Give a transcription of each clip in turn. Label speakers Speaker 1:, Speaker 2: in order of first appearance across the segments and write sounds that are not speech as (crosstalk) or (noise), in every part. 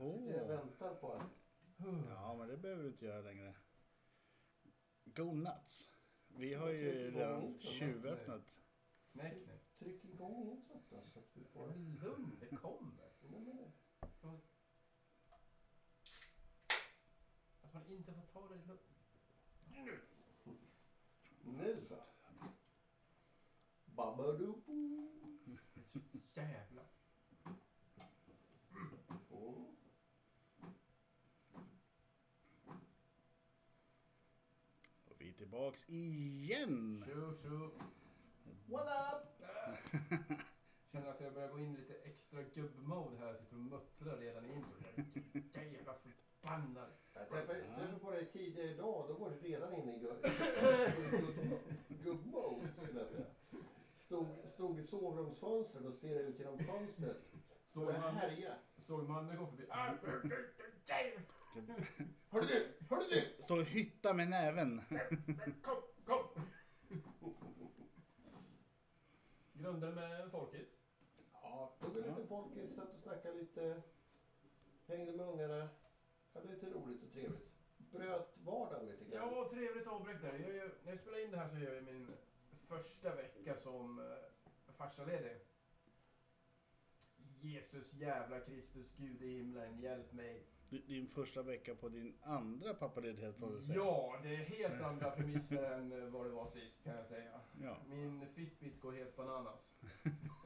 Speaker 1: Sitter jag väntar på att...
Speaker 2: Ja, men det behöver du inte göra längre. Go nuts. Vi har ju redan tjuvöppnat.
Speaker 3: Nej, nej.
Speaker 1: Tryck igång introt då så att vi får...
Speaker 3: Lugn, det kommer.
Speaker 1: Men
Speaker 3: Att man inte får ta det lugnt.
Speaker 1: Nu så. Babadoopo.
Speaker 3: Jävlar.
Speaker 1: Mm.
Speaker 2: Och vi är tillbaks igen.
Speaker 3: Tjo, tjo.
Speaker 1: What up? (laughs)
Speaker 3: Känner att jag börjar gå in i lite extra gubb-mode här. Jag sitter och muttrar redan i introt. Jävla förbannad.
Speaker 1: Jag träffade, träffade på dig tidigare idag. Då var du redan inne i gubb- gubb- gubb-mode skulle jag säga. Stod, stod i sovrumsfönstret och stirrade ut genom fönstret.
Speaker 3: Såg man,
Speaker 1: härja.
Speaker 3: såg mannen gå förbi.
Speaker 1: Hörru du! Hörru du!
Speaker 2: Står och hytta med näven.
Speaker 3: Kom, kom! Grundade med en folkis.
Speaker 1: Ja, tog en liten folkis, satt och snackade lite. Hängde med ungarna. Hade lite roligt och trevligt. Bröt vardagen lite grann.
Speaker 3: Ja, trevligt avbräck där. Jag gör, när jag spelar in det här så gör jag min första vecka som uh, farsaledig. Jesus jävla Kristus, Gud i himlen, hjälp mig.
Speaker 2: Din första vecka på din andra pappaledighet får vi säga.
Speaker 3: Ja, det är helt andra premisser än eh, vad det var sist kan jag säga.
Speaker 2: Ja.
Speaker 3: Min Fitbit går helt bananas.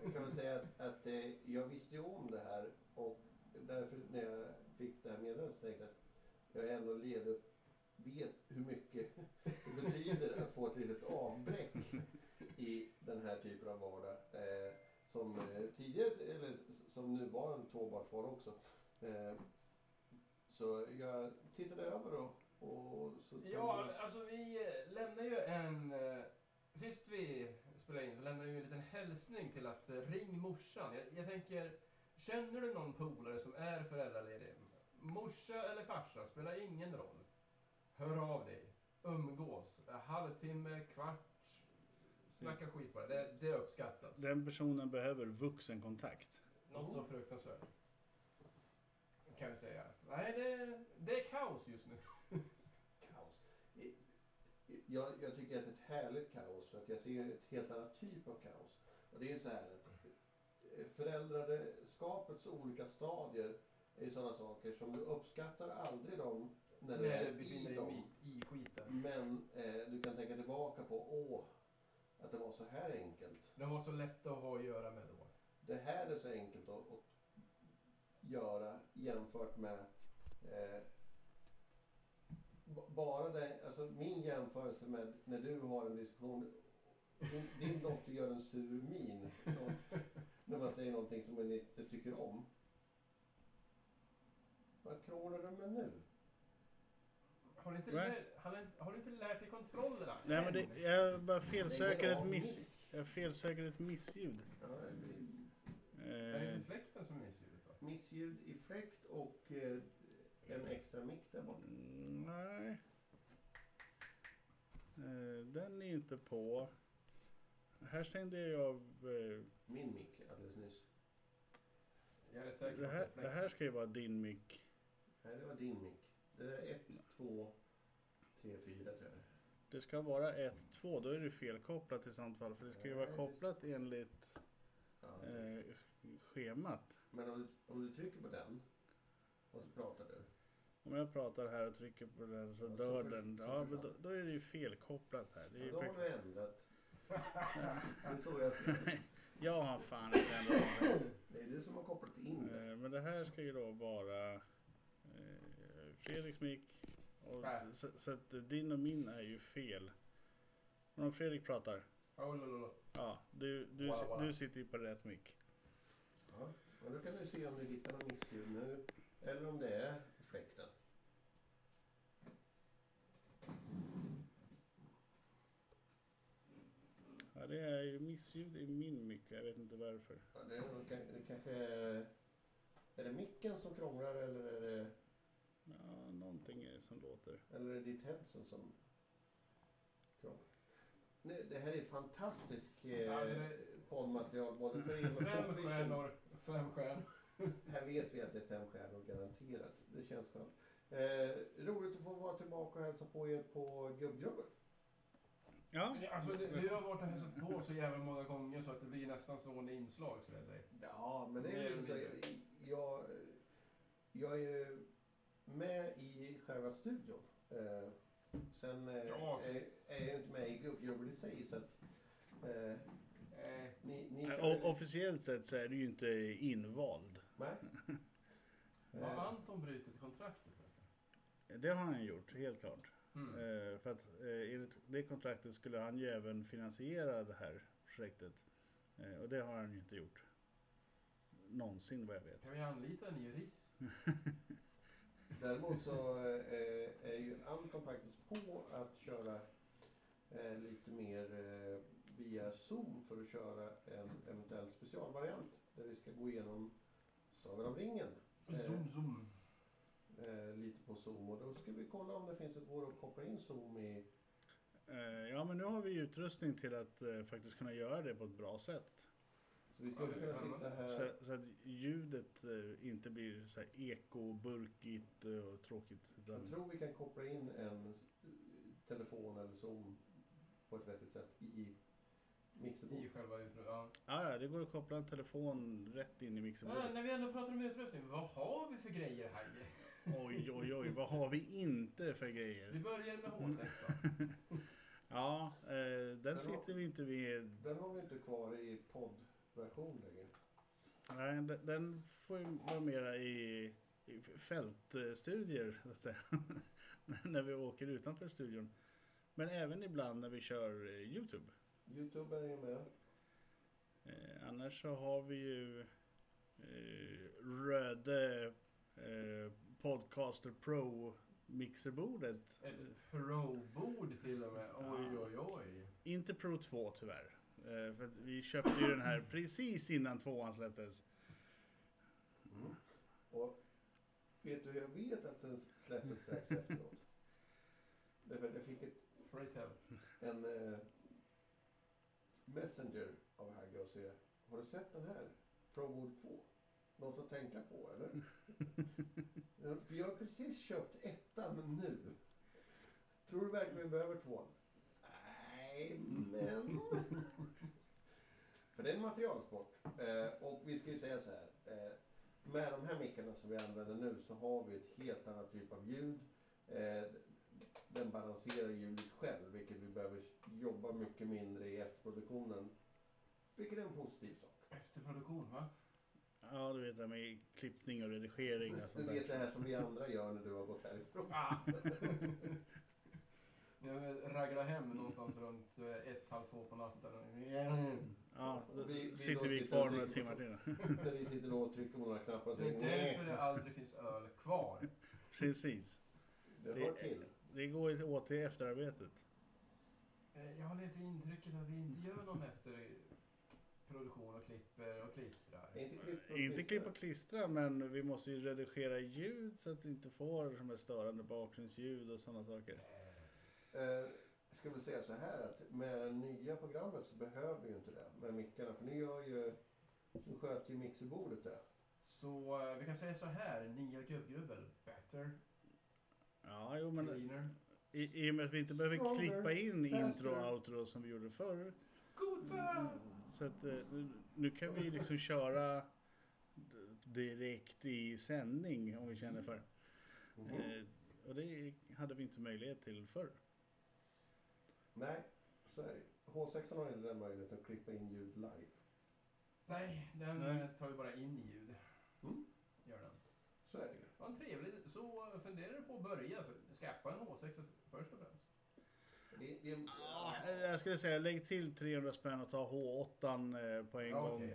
Speaker 1: Jag (laughs) kan väl säga att, att eh, jag visste ju om det här och därför när jag fick det här meddelandet så tänkte jag att jag ändå ledig vet hur mycket det betyder att få ett litet avbräck i den här typen av vardag. Eh, som tidigare, eller som nuvarande tvåbarnsfar också. Så jag tittade över och, och så
Speaker 3: Ja, alltså vi eh, lämnar ju en... eh, Sist vi spelade in så lämnade vi en liten hälsning till att eh, ring morsan. Jag, jag tänker, känner du någon polare som är föräldraledig? Morsa eller farsa spelar ingen roll. Hör av dig. Umgås. Halvtimme, kvart. Snacka skit bara. Det, det uppskattas.
Speaker 2: Den personen behöver vuxenkontakt.
Speaker 3: Något så fruktansvärt. Kan vi säga. Nej, det, det är kaos just nu.
Speaker 1: kaos. Jag, jag tycker att det är ett härligt kaos för att jag ser ett helt annat typ av kaos. Och det är så här att eh, föräldraskapets olika stadier är sådana saker som du uppskattar aldrig dem när du är i dem.
Speaker 3: i skiten.
Speaker 1: Men eh, du kan tänka tillbaka på, åh, att det var så här enkelt.
Speaker 3: De var så lätta att ha att göra med då.
Speaker 1: Det här är så enkelt att, att göra jämfört med eh, bara det, alltså min jämförelse med när du har en diskussion. Din, din dotter gör en sur min och, när man säger någonting som man inte tycker om. Vad krånglar du med nu?
Speaker 3: Har du inte,
Speaker 2: Nej.
Speaker 3: lär, har, du- har du inte lärt dig kontrollerna?
Speaker 2: Nej men det, jag bara felsöker ett, miss, jag felsöker ett missljud.
Speaker 1: Ja, det blir
Speaker 3: Är det
Speaker 2: Eh,
Speaker 3: inte fläkten som är missljudet då?
Speaker 1: Missljud i fläkt och eh, en extra mick där borta.
Speaker 2: mm, nej. Eh, den är inte på. Här stängde jag av. Eh,
Speaker 1: Min mick alldeles nyss.
Speaker 3: Jag är rätt säker
Speaker 2: det, här,
Speaker 3: är
Speaker 2: det här ska ju vara din mick.
Speaker 1: Nej, det var din mick. Det är ett, två, tre, fyra tror jag.
Speaker 2: Det ska vara 1, 2. Då är det felkopplat i sånt fall. För det ska ju vara kopplat enligt
Speaker 1: Ja.
Speaker 2: eh, schemat.
Speaker 1: Men om du, om du trycker på den och så pratar du.
Speaker 2: Om jag pratar här och trycker på den så
Speaker 1: Ja, så
Speaker 2: dör
Speaker 1: för-
Speaker 2: den. Ja, men då, då är det ju felkopplat här. Det är
Speaker 1: Ja, då har du ändrat. Det är så jag ser det. (laughs)
Speaker 2: jag har fan inte ändrat. (laughs)
Speaker 1: Det är du som har kopplat in det.
Speaker 2: Eh, Men det här ska ju då vara eh, Fredriks mick. Så, så att din och min är ju fel. Men om Fredrik pratar. Ja, du, du, du sitter ju på rätt mick.
Speaker 1: Ja. Och då kan du se om du hittar något missljud nu. Eller om det är fläkten.
Speaker 2: Ja, det är ju missljud i min mick. Jag vet inte varför.
Speaker 1: Ja, det, är, det kanske är... Är det micken som krånglar eller är det,
Speaker 2: Ja, någonting är det som låter.
Speaker 1: eller är det ditt headset som krånglar? Det här är fantastisk eh,
Speaker 3: Ja, det är-
Speaker 1: poddmaterial både för er och
Speaker 3: Fem stjärnor, fem stjärnor. (laughs)
Speaker 1: här vet vi att det är fem stjärnor garanterat. Det känns skönt. Eh, roligt att få vara tillbaka och hälsa på er på Gubbgrubbel.
Speaker 2: Ja,
Speaker 3: Alltså, det, vi har varit och hälsat på så jävla många gånger så att det blir nästan stående inslag skulle jag säga.
Speaker 1: Ja, men det är lite så. Jag, jag är ju med i själva studion. Eh, sen eh,
Speaker 3: Ja, så-
Speaker 1: är, är jag inte med i Gubbgrubbel i sig så att Eh, ni, ni
Speaker 2: O-
Speaker 1: kör...
Speaker 2: officiellt sett så är du ju inte invald.
Speaker 1: Nej. (laughs)
Speaker 3: har Anton brutit kontraktet förresten?
Speaker 2: Det har han gjort, helt klart.
Speaker 3: Mm.
Speaker 2: Eh, för att eh, enligt det kontraktet skulle han ju även finansiera det här projektet. Eh, och det har han ju inte gjort. Någonsin vad jag vet.
Speaker 3: Kan vi anlita en jurist? (laughs)
Speaker 1: Däremot så eh, är ju Anton faktiskt på att köra eh, lite mer eh, via Zoom för att köra en eventuell specialvariant där vi ska gå igenom Sagan om ringen. Eh,
Speaker 3: Zoom, zoom.
Speaker 1: eh, lite på Zoom och då ska vi kolla om det finns ett går att koppla in Zoom i...
Speaker 2: Eh, ja men nu har vi utrustning till att eh, faktiskt kunna göra det på ett bra sätt.
Speaker 1: Så vi skulle kunna sitta här...
Speaker 2: Så, så att ljudet eh, inte blir så här ekoburkigt eh, och tråkigt.
Speaker 1: Jag
Speaker 2: Utan,
Speaker 1: tror vi kan koppla in en telefon eller Zoom på ett vettigt sätt i
Speaker 3: I
Speaker 1: mixerbordet.
Speaker 3: själva utrustningen. Ja.
Speaker 2: ah, ja, det går att koppla en telefon rätt in i
Speaker 3: Ah,
Speaker 2: mixerbordet.
Speaker 3: när vi ändå pratar om utrustning, vad har vi för grejer här?
Speaker 2: Oj, oj, oj, vad har vi inte för
Speaker 3: Vi
Speaker 2: grejer?
Speaker 3: börjar med
Speaker 2: Mm.
Speaker 3: H6. (laughs)
Speaker 2: Ja, eh, den
Speaker 1: har-
Speaker 2: sitter vi inte med.
Speaker 1: Den har vi inte kvar i poddversion längre.
Speaker 2: Nej, den, den får ju vara mera i, i fältstudier, så att säga. (laughs) när vi åker utanför studion. Men även ibland när vi kör eh, Youtube.
Speaker 1: Youtube är med.
Speaker 2: Eh, annars så har vi ju eh, Röde eh, Podcaster Pro mixerbordet.
Speaker 3: Ett pro-bord till och med. Oj, oj, oj.
Speaker 2: Inte Pro 2 tyvärr. Eh, för att vi köpte ju den här (clears throat) precis innan tvåan släpptes.
Speaker 1: Och vet du hur jag vet att den släpptes strax efteråt? Därför att jag fick ett, en eh, messenger av Hagge och säger Har du sett den här? Proboard 2? Något att tänka på eller? (laughs) Jag har precis köpt ettan nu. Tror du verkligen vi behöver tvåan? Nej, men... För det är en materialsport. Eh, och vi ska ju säga så här. Eh, med de här mickarna som vi använder nu så har vi ett helt annat typ av ljud. Eh, den balanserar ljudet själv, vilket vi behöver jobba mycket mindre i efterproduktionen. Vilket är en positiv sak.
Speaker 3: Efterproduktion, va?
Speaker 2: Ja, du vet det här med klippning och redigering och
Speaker 1: Du
Speaker 2: sånt
Speaker 1: vet det
Speaker 2: där.
Speaker 1: här som vi andra gör när du har gått härifrån.
Speaker 3: Ah. (laughs) Jag raglar hem någonstans runt eh, ett, halv två på natten.
Speaker 2: Ja, då
Speaker 1: Vi- vi
Speaker 2: sitter
Speaker 1: då
Speaker 2: vi
Speaker 1: sitter
Speaker 2: kvar
Speaker 1: och
Speaker 2: några
Speaker 1: trycker
Speaker 2: timmar
Speaker 1: på-
Speaker 2: till. (laughs)
Speaker 1: När vi sitter då och trycker på några knappar och
Speaker 3: Det är
Speaker 1: säger
Speaker 3: därför
Speaker 1: nej.
Speaker 3: det aldrig finns öl kvar. (laughs)
Speaker 2: Precis.
Speaker 1: Det
Speaker 2: Det-
Speaker 1: hör till.
Speaker 2: Det går ju åt till efterarbetet.
Speaker 3: Eh, Jag har lite intrycket att vi inte gör någon efterproduktion och klipper och klistrar.
Speaker 1: Inte klipp och
Speaker 2: Inte klippa och klistra, men vi måste ju redigera ljud så att vi inte får de här störande bakgrundsljud och sådana saker.
Speaker 3: Eh,
Speaker 1: ska vi säga så här att med det nya programmet så behöver vi ju inte det med mickarna. För ni gör ju, nu sköter ju mixerbordet det.
Speaker 3: Så eh, vi kan säga så här, nya gubbgrubbel, better,
Speaker 2: Ja, jo men
Speaker 3: cleaner,
Speaker 2: i, i och med att vi inte behöver
Speaker 1: Stronger,
Speaker 2: klippa in
Speaker 1: faster.
Speaker 2: intro och outro som vi gjorde förr.
Speaker 3: goda!
Speaker 2: Så att eh, nu, nu kan vi liksom köra direkt i sändning om vi känner för.
Speaker 1: Mhm.
Speaker 2: Eh, och det hade vi inte möjlighet till förr.
Speaker 1: Nej, så är det. H6 har inte den möjligheten att klippa in ljud live.
Speaker 3: Nej, den
Speaker 2: Nej.
Speaker 3: tar vi bara in i ljud.
Speaker 1: Mm.
Speaker 3: Gör den.
Speaker 1: Så är det ju.
Speaker 3: Ja, trevligt. Så funderar du på att börja, så skaffa en H6 först och främst.
Speaker 1: Det, det,
Speaker 2: Ja, jag skulle säga lägg till 300 spänn och ta H8 eh, på en
Speaker 3: Ja,
Speaker 2: gång.
Speaker 3: Okej.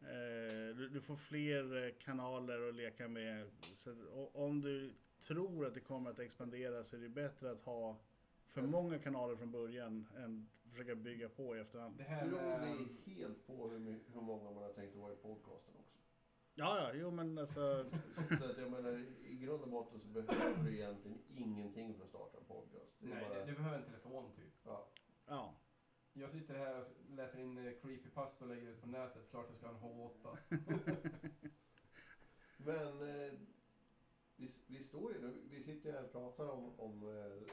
Speaker 2: Eh, du, du får fler eh, kanaler att leka med. Så om du tror att det kommer att expandera så är det bättre att ha för många kanaler från början än försöka bygga på i efterhand.
Speaker 3: Det här
Speaker 1: beror helt på hur, hur många man har tänkt att vara i podcasten också.
Speaker 2: Ja, ja, jo men alltså.
Speaker 1: Så, så att jag menar, i grund och botten så behöver du egentligen ingenting för att starta en podcast. Det är
Speaker 3: Nej,
Speaker 1: bara,
Speaker 3: du, du behöver en telefon typ.
Speaker 1: ja.
Speaker 2: Ja,
Speaker 3: Jag sitter här och läser in eh, creepypasta och lägger ut på nätet. Klart jag ska ha en H8. (laughs)
Speaker 1: Men eh, vi, vi står ju nu, vi sitter här och pratar om, om eh,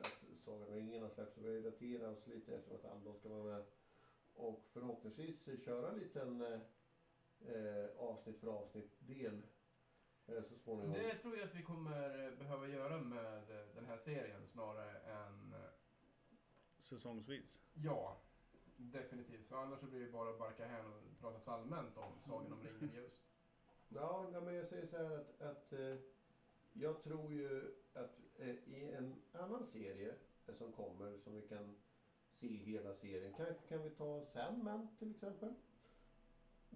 Speaker 1: att Sagan om ringen har släppts och vi daterar oss lite eftersom att Andon ska vara med. Och förhoppningsvis köra en liten eh, eh, avsnitt för avsnitt del eh, så småningom.
Speaker 3: Det tror jag att vi kommer behöva göra med den här serien snarare än...
Speaker 2: Säsongsvis.
Speaker 3: Ja, definitivt. För annars så blir det bara att barka hän och pratas allmänt om Sagan om ringen just.
Speaker 1: Ja, men jag säger så här att, att eh, jag tror ju att eh, i en annan serie eh, som kommer som vi kan se hela serien. Kan, kan vi ta Sandman till exempel?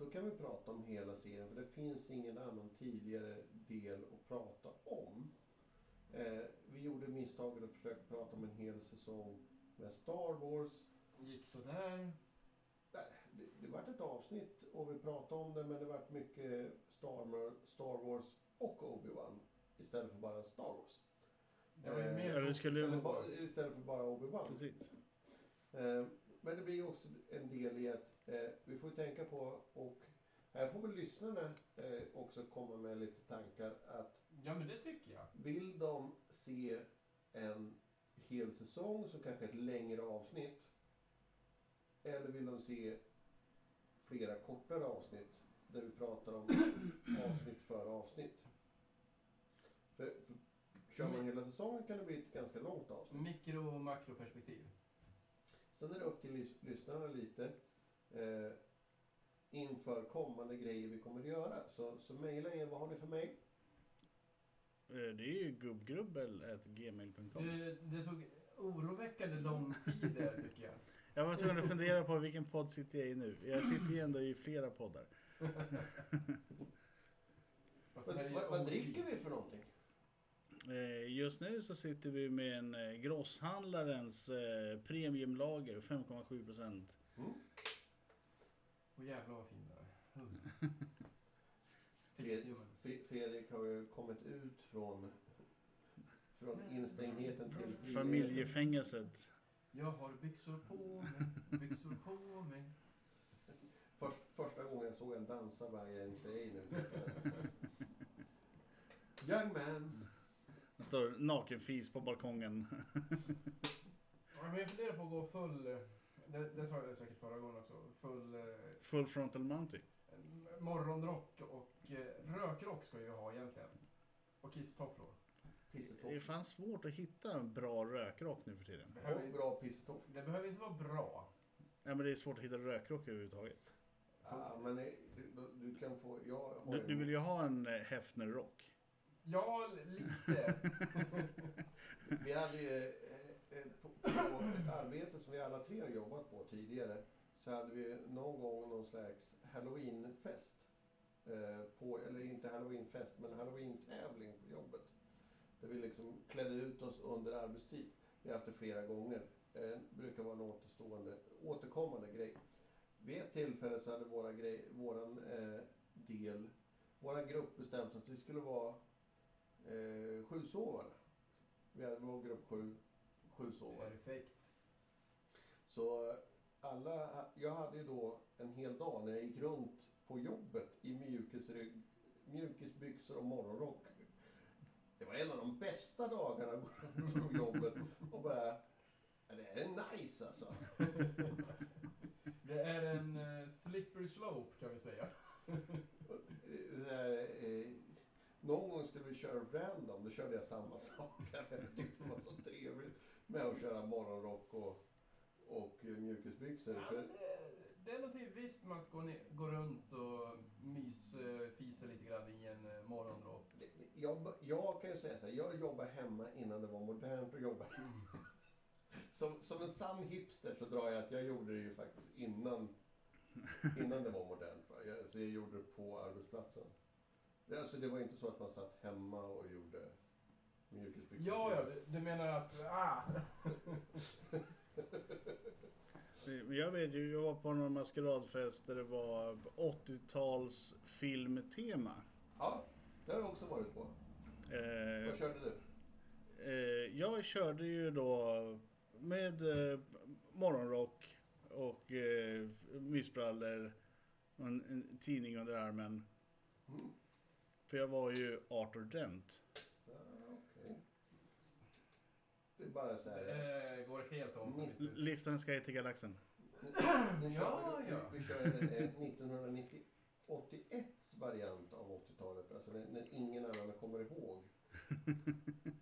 Speaker 1: Då kan vi prata om hela serien för det finns ingen annan tidigare del att prata om. Eh, vi gjorde misstaget att försöka prata om en hel säsong med Star Wars.
Speaker 3: Gick sådär.
Speaker 1: Det, det vart ett avsnitt och vi pratade om det men det vart mycket Star, Star Wars och Obi-Wan istället för bara Star Wars.
Speaker 3: Det var ju
Speaker 1: Eh,
Speaker 3: mer
Speaker 2: det skulle
Speaker 1: istället för bara Obi-Wan.
Speaker 2: Precis.
Speaker 1: Eh, men det blir ju också en del i att eh, vi får tänka på och här får väl lyssnarna eh, också komma med lite tankar att
Speaker 3: Ja, men det tycker jag.
Speaker 1: vill de se en hel säsong som kanske ett längre avsnitt eller vill de se flera kortare avsnitt där vi pratar om (clears throat) avsnitt för avsnitt. För, för kör man hela säsongen kan det bli ett ganska långt avsnitt.
Speaker 3: Mikro och makroperspektiv.
Speaker 1: Sen är det upp till lys- lyssnarna lite eh, inför kommande grejer vi kommer att göra. Så, så mejla er, vad har ni för mejl?
Speaker 2: Eh, Det är ju gubbgrubbel.gmail.com.
Speaker 3: Det, det tog oroväckande lång tid där tycker jag. (laughs)
Speaker 2: Jag var tvungen att fundera på vilken podd sitter jag i nu. Jag sitter ju ändå i flera poddar. (laughs)
Speaker 1: Vad, vad, vad dricker vi för någonting?
Speaker 2: Eh, Just nu så sitter vi med en eh, grosshandlarens premiumlager, 5,7 procent.
Speaker 1: Mm?
Speaker 3: Åh jävlar vad fin den är. (laughs)
Speaker 1: Fredrik har ju kommit ut från, från instängdheten till.
Speaker 2: Familjefängelset.
Speaker 3: Jag har byxor på mig, byxor på mig.
Speaker 1: Först, första gången jag såg en dansa var jag en tjej nu. (laughs) Young man.
Speaker 2: Det står nakenfis på balkongen.
Speaker 3: Ja, men jag funderar på att gå full, det, det sa jag säkert förra gången också, full eh,
Speaker 2: Full frontal mounting.
Speaker 3: morgonrock och eh, rökrock ska jag ju ha egentligen. Och kisstofflor.
Speaker 2: Det är
Speaker 1: Pissetofflor.
Speaker 2: fan svårt att hitta en bra rökrock nu för tiden.
Speaker 3: Behöver,
Speaker 1: Och bra pissetofflor.
Speaker 3: det behöver inte vara bra.
Speaker 2: Ja, men det är svårt att hitta rökrock överhuvudtaget.
Speaker 1: Ja, men eh, du, du kan få... Jag har
Speaker 2: Du,
Speaker 1: en-
Speaker 2: du vill ju ha en eh, Hefner-rock.
Speaker 3: Ja, lite. (laughs)
Speaker 1: Vi hade ju Eh, på, på ett arbete som vi alla tre har jobbat på tidigare så hade vi någon gång någon slags halloweenfest. Eh, på, eller inte halloweenfest men halloween-tävling på jobbet. Där vi liksom klädde ut oss under arbetstid. Vi har haft det flera gånger. Eh, det brukar vara en återstående, återkommande grej. Vid ett tillfälle så hade våra grej, våran eh, del, våran grupp bestämt att vi skulle vara eh, sjusovare. Vi hade vår grupp sju, sju sovare.
Speaker 3: Perfekt.
Speaker 1: Så alla, jag hade ju då en hel dag när jag gick runt på jobbet i mjukisrygg, mjukisbyxor och morgonrock. Det var en av de bästa dagarna att gå runt på jobbet och bara, "Ja, det här är nice alltså.
Speaker 3: Det är en eh, slippery slope kan vi säga.
Speaker 1: Här, eh, någon gång skulle vi köra random, då körde jag samma sak. Jag tyckte det var så trevligt med att köra morgonrock och, och mjukisbyxor.
Speaker 3: Ja,
Speaker 1: För-
Speaker 3: det, är någonting visst med att gå, runt och mysfisa lite grann i en eh, morgonrock.
Speaker 1: Jag, jag kan ju säga så här, jag jobbade hemma innan det var modernt att jobba (laughs) som, som en sann hipster så drar jag att jag gjorde det ju faktiskt innan, innan det var modernt. Jag, så jag gjorde det på arbetsplatsen. Det, alltså, det var inte så att man satt hemma och gjorde mjukisbyxor.
Speaker 3: Ja, ja, du, du menar att... Ah.
Speaker 2: Jag vet ju, jag var på någon maskeradfest där det var 80-tals filmtema.
Speaker 1: Ja, det har jag också varit på.
Speaker 2: Eh,
Speaker 1: Vad körde du?
Speaker 2: eh, jag körde ju då med eh, morgonrock och eh, mysbrallor och en, en tidning under armen.
Speaker 1: Mm.
Speaker 2: För jag var ju Arthur Dent.
Speaker 1: Ja, okej. Det är bara så här.
Speaker 3: Det går helt om.
Speaker 2: Liften ska till galaxen.
Speaker 1: Nu
Speaker 3: Ja,
Speaker 1: kör vi,
Speaker 3: ja.
Speaker 1: vi kör eh, 1981 variant av 80-talet, alltså när, när ingen annan kommer ihåg.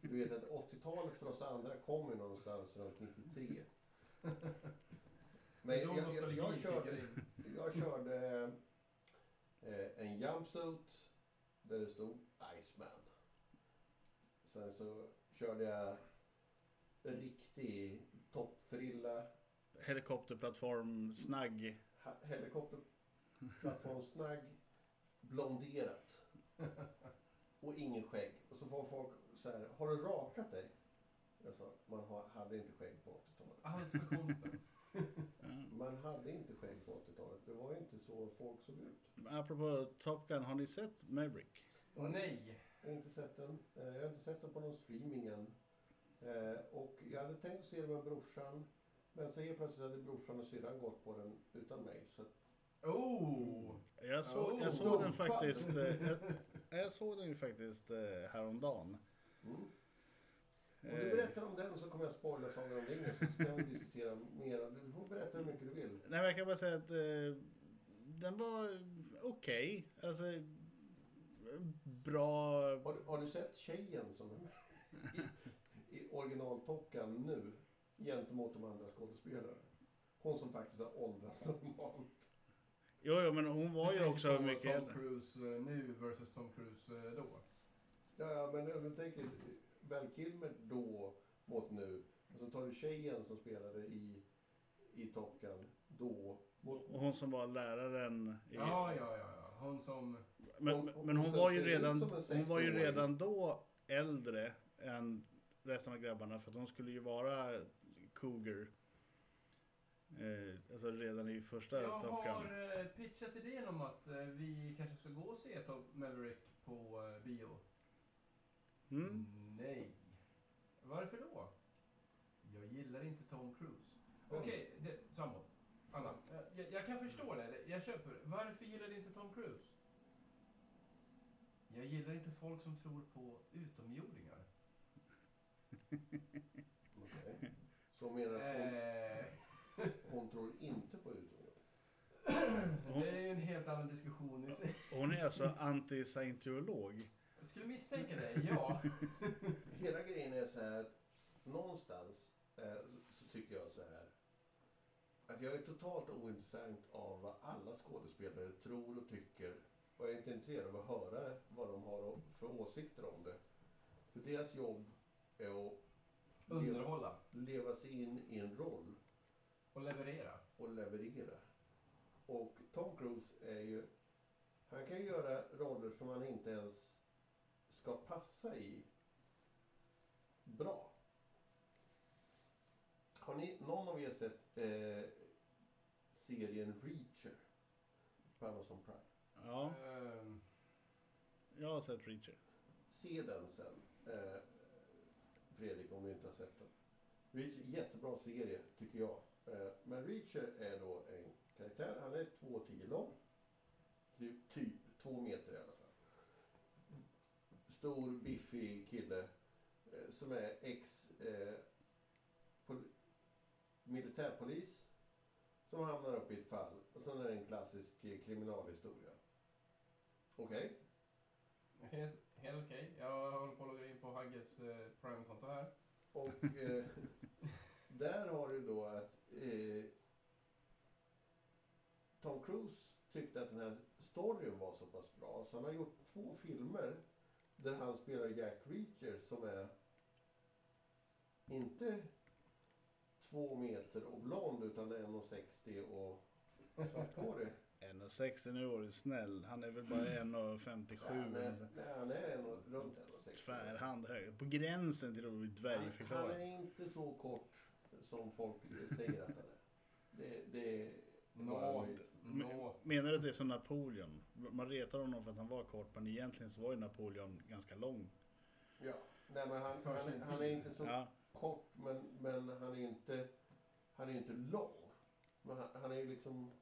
Speaker 1: Du vet att 80-talet för oss andra kommer någonstans runt 93. (laughs) Men jag, jag, jag,
Speaker 3: kickar
Speaker 1: körde, jag körde eh, en jumpsuit där det stod Iceman. Sen så körde jag en riktig toppfrilla
Speaker 2: Helikopterplattform, snagg.
Speaker 1: Ha- helikopterplattformsnagg, blonderat. Och ingen skägg. Och så får folk så här, har du rakat dig? Jag sa, man ha- hade inte skägg på 80-talet.
Speaker 3: Allt för konsten.
Speaker 2: Ja.
Speaker 1: Man hade inte skägg på 80-talet. Det var inte så folk såg ut.
Speaker 2: Apropå Top Gun, har ni sett Maverick?
Speaker 3: Nej.
Speaker 1: Jag har inte sett den. Eh, Jag har inte sett den på någon streaming än. Eh, Och jag hade tänkt se den med brorsan. Men så helt plötsligt hade brorsan och syrran gått på den utan mig. Så att,
Speaker 3: Oh!
Speaker 2: Jag såg,
Speaker 3: Oh,
Speaker 2: jag såg den
Speaker 1: dumpad.
Speaker 2: faktiskt, eh, (laughs) jag, jag såg den ju faktiskt eh, häromdagen.
Speaker 1: mm. Om du berättar om den så kommer jag spoila Sagan om ringen så ska vi diskutera mer. Du får berätta hur mycket du vill.
Speaker 2: Nej, men jag kan bara säga att eh, den var okej. Alltså, bra.
Speaker 1: Har du, har du sett tjejen som är med (laughs) i, original Top Gun nu gentemot de andra skådespelarna? Hon som faktiskt har åldrats normalt.
Speaker 2: Jo, jo, men hon var ju
Speaker 3: Du
Speaker 2: också mycket
Speaker 3: Tom
Speaker 2: äldre.
Speaker 3: Cruise eh, nu versus Tom Cruise eh, då.
Speaker 1: Ja, men om du tänker Val Kilmer då mot nu. Och så tar du tjejen som spelade i, i Top Gun då. Mot,
Speaker 2: Och hon som var läraren. I,
Speaker 3: Ja, ja, ja. ja. Hon som...
Speaker 2: Men,
Speaker 1: Hon-
Speaker 2: men hon
Speaker 1: hon
Speaker 2: var ju redan, hon var ju
Speaker 1: 16-åring.
Speaker 2: redan då äldre än resten av grabbarna för hon skulle ju vara cougar. Eh, alltså redan i första
Speaker 3: Jag
Speaker 2: Top Gun.
Speaker 3: har eh, pitchat idén om att eh, vi kanske ska gå och se Top Maverick på eh, bio.
Speaker 2: Mm.
Speaker 3: Nej. Varför då? Jag gillar inte Tom Cruise. Okej, det- samma. Anna. Jag, jag kan förstå det. Jag köper det. Varför gillar du inte Tom Cruise? Jag gillar inte folk som tror på utomjordingar. (laughs)
Speaker 1: Okej. Så menar att hon,
Speaker 3: Eh,
Speaker 1: hon tror inte på utomjordingar? (clears throat)
Speaker 3: det är ju en helt annan diskussion i sig.
Speaker 2: Hon är alltså anti-scientolog.
Speaker 3: Jag skulle misstänka det, ja. (laughs)
Speaker 1: Hela grejen är så här att någonstans eh, så, så tycker jag så här att jag är totalt ointressant av vad alla skådespelare tror och tycker och jag är inte intresserad av att höra vad de har för åsikter om det. För deras jobb leva,
Speaker 3: Underhålla
Speaker 1: leva sig in i en roll
Speaker 3: och leverera.
Speaker 1: och leverera. Och Tom Cruise är ju, han kan ju göra roller som han inte ens ska passa i bra. Har ni, någon av er sett eh, serien Reacher på Amazon Prime?
Speaker 2: Ja,
Speaker 3: Ehm,
Speaker 2: jag har sett Reacher.
Speaker 1: Se den sen, eh, Fredrik, om du inte har sett den. Reacher, jättebra serie, tycker jag. Eh, men Reacher är då en karaktär, han är 2,10 lång. Typ, typ två meter i alla fall. Stor, biffig kille eh, som är ex eh, pol- militärpolis som hamnar upp i ett fall. Och sen är det en klassisk eh, kriminalhistoria. Okej?
Speaker 3: Okay helt okej. Jag håller på att logga in på Hagges eh, Prime-konto här.
Speaker 1: Och eh, (laughs) där har du då att eh, Tom Cruise tyckte att den här storyn var så pass bra så han har gjort två filmer där han spelar Jack Reacher som är inte två meter och blond utan 1,60 och svarthårig.
Speaker 2: 1,60 nu är du snäll. Han är väl bara 1,57.
Speaker 1: Ja,
Speaker 2: eller
Speaker 1: nej,
Speaker 2: så.
Speaker 1: nej, han är en, runt 1,60.
Speaker 2: Tvärhand hög. På gränsen till att bli
Speaker 1: Han, han
Speaker 2: dvärgförklarad.
Speaker 1: är inte så kort som folk säger att han är. Det, det
Speaker 3: Nå, nå.
Speaker 2: Menar du att det är som Napoleon? Man retar honom för att han var kort, men egentligen så var ju Napoleon ganska lång.
Speaker 1: Ja, nej men han, han, han är inte så
Speaker 2: Ja,
Speaker 1: kort men, men han är inte, han är inte lång. Men han, han är ju liksom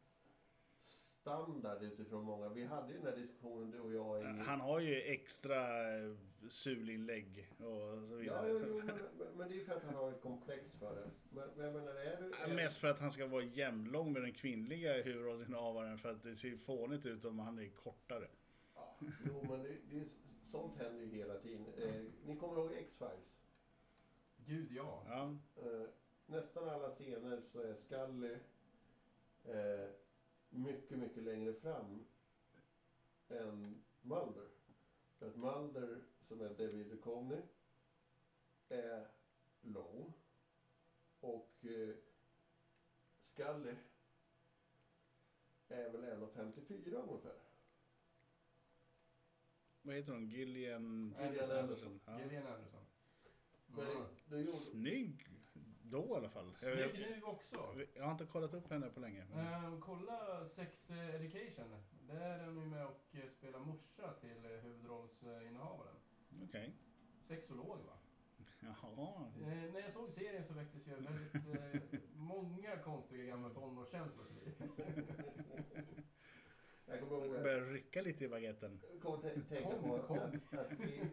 Speaker 1: standard utifrån många. Vi hade ju den här diskussionen du och jag i...
Speaker 2: Han har ju extra eh, sulinlägg och så
Speaker 1: Ja,
Speaker 2: vidare.
Speaker 1: jo, jo, men, men det är ju för att han har ett komplex för det. Men, men är du...
Speaker 2: Ja, Mest för att han ska vara jämnlång med den kvinnliga huvudrollsinnehavaren för att det ser fånigt ut om han är kortare.
Speaker 1: Ja, jo, men det, det är, sånt händer ju hela tiden. Eh, ni kommer ihåg X-Files?
Speaker 3: Gud ja.
Speaker 2: Ja.
Speaker 1: Eh, nästan alla scener så är Scully eh, mycket, mycket längre fram än Mulder. För att Mulder, som är David Duchovny, är lång. Och eh, Scully är väl 1,54 ungefär.
Speaker 2: Vad heter hon? Gillian,
Speaker 1: Gillian Anderson.
Speaker 2: Ja.
Speaker 3: Gillian Anderson.
Speaker 1: Men
Speaker 3: Mm.
Speaker 1: det, det gjorde,
Speaker 2: Snygg då i alla fall. Jag,
Speaker 3: Snygg
Speaker 2: jag,
Speaker 3: nu också.
Speaker 2: jag har inte kollat upp henne på länge. Men...
Speaker 3: Ehm, kolla Sex Education. Där är hon ju med och eh, spelar morsa till eh, huvudrollsinnehavaren.
Speaker 2: Okej.
Speaker 3: Sexolog va?
Speaker 2: Jaha.
Speaker 3: Eh, när jag såg serien så väcktes ju väldigt eh, många konstiga gamla tonårskänslor (laughs)
Speaker 1: jag kommer ihåg att
Speaker 2: börjar rycka lite i baguetten.
Speaker 1: Kom tänka på
Speaker 3: kom.
Speaker 1: att, att vi,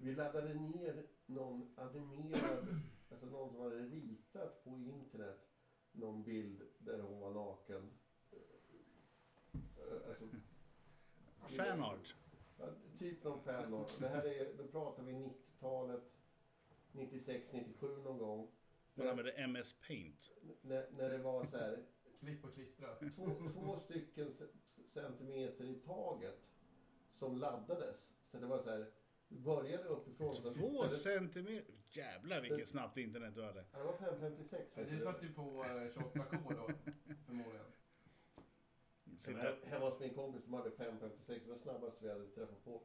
Speaker 1: vi laddade ner någon animerad, alltså någon som hade ritat på internet någon bild där hon var naken. Eh, Alltså, (laughs)
Speaker 2: Fanart.
Speaker 1: ja, typ någon fanart. Det här är, då pratar vi 90-talet, 96, 97 någon gång.
Speaker 2: Man använder MS Paint.
Speaker 1: När, när det var så här,
Speaker 3: Klipp och klistra.
Speaker 1: två, två stycken centimeter i taget som laddades. Så det var så här, började uppifrån.
Speaker 2: Två
Speaker 1: det,
Speaker 2: centimeter. Jävlar vilket snabbt internet du hade.
Speaker 1: Ja, det var 556.
Speaker 3: Ja, Du satt ju på eh, 28K då, förmodligen.
Speaker 2: Sitta.
Speaker 1: Här, här var hos min kompis som hade 556, det var snabbast vi hade träffat på.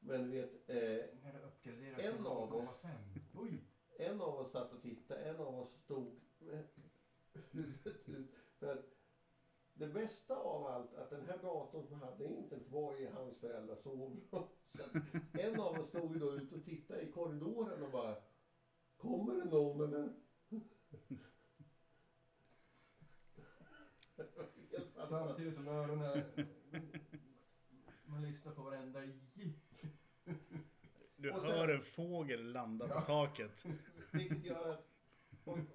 Speaker 1: Men du vet, eh, En av oss.
Speaker 3: 0,5. Oj!
Speaker 1: en av oss satt och tittade, en av oss stod med (laughs) huvudet ut. För att det bästa av allt, att den här datorn som hade internet var i hans föräldrars sovrum. (laughs) Så att en av oss stod ju då ute och tittade i korridoren och bara Kommer det någon eller?
Speaker 3: Samtidigt som öronen... Man lyssnar på varenda j.
Speaker 2: Du
Speaker 1: sen-
Speaker 2: hör en fågel landa på
Speaker 3: Ja.
Speaker 2: taket.
Speaker 1: Vilket gör att om,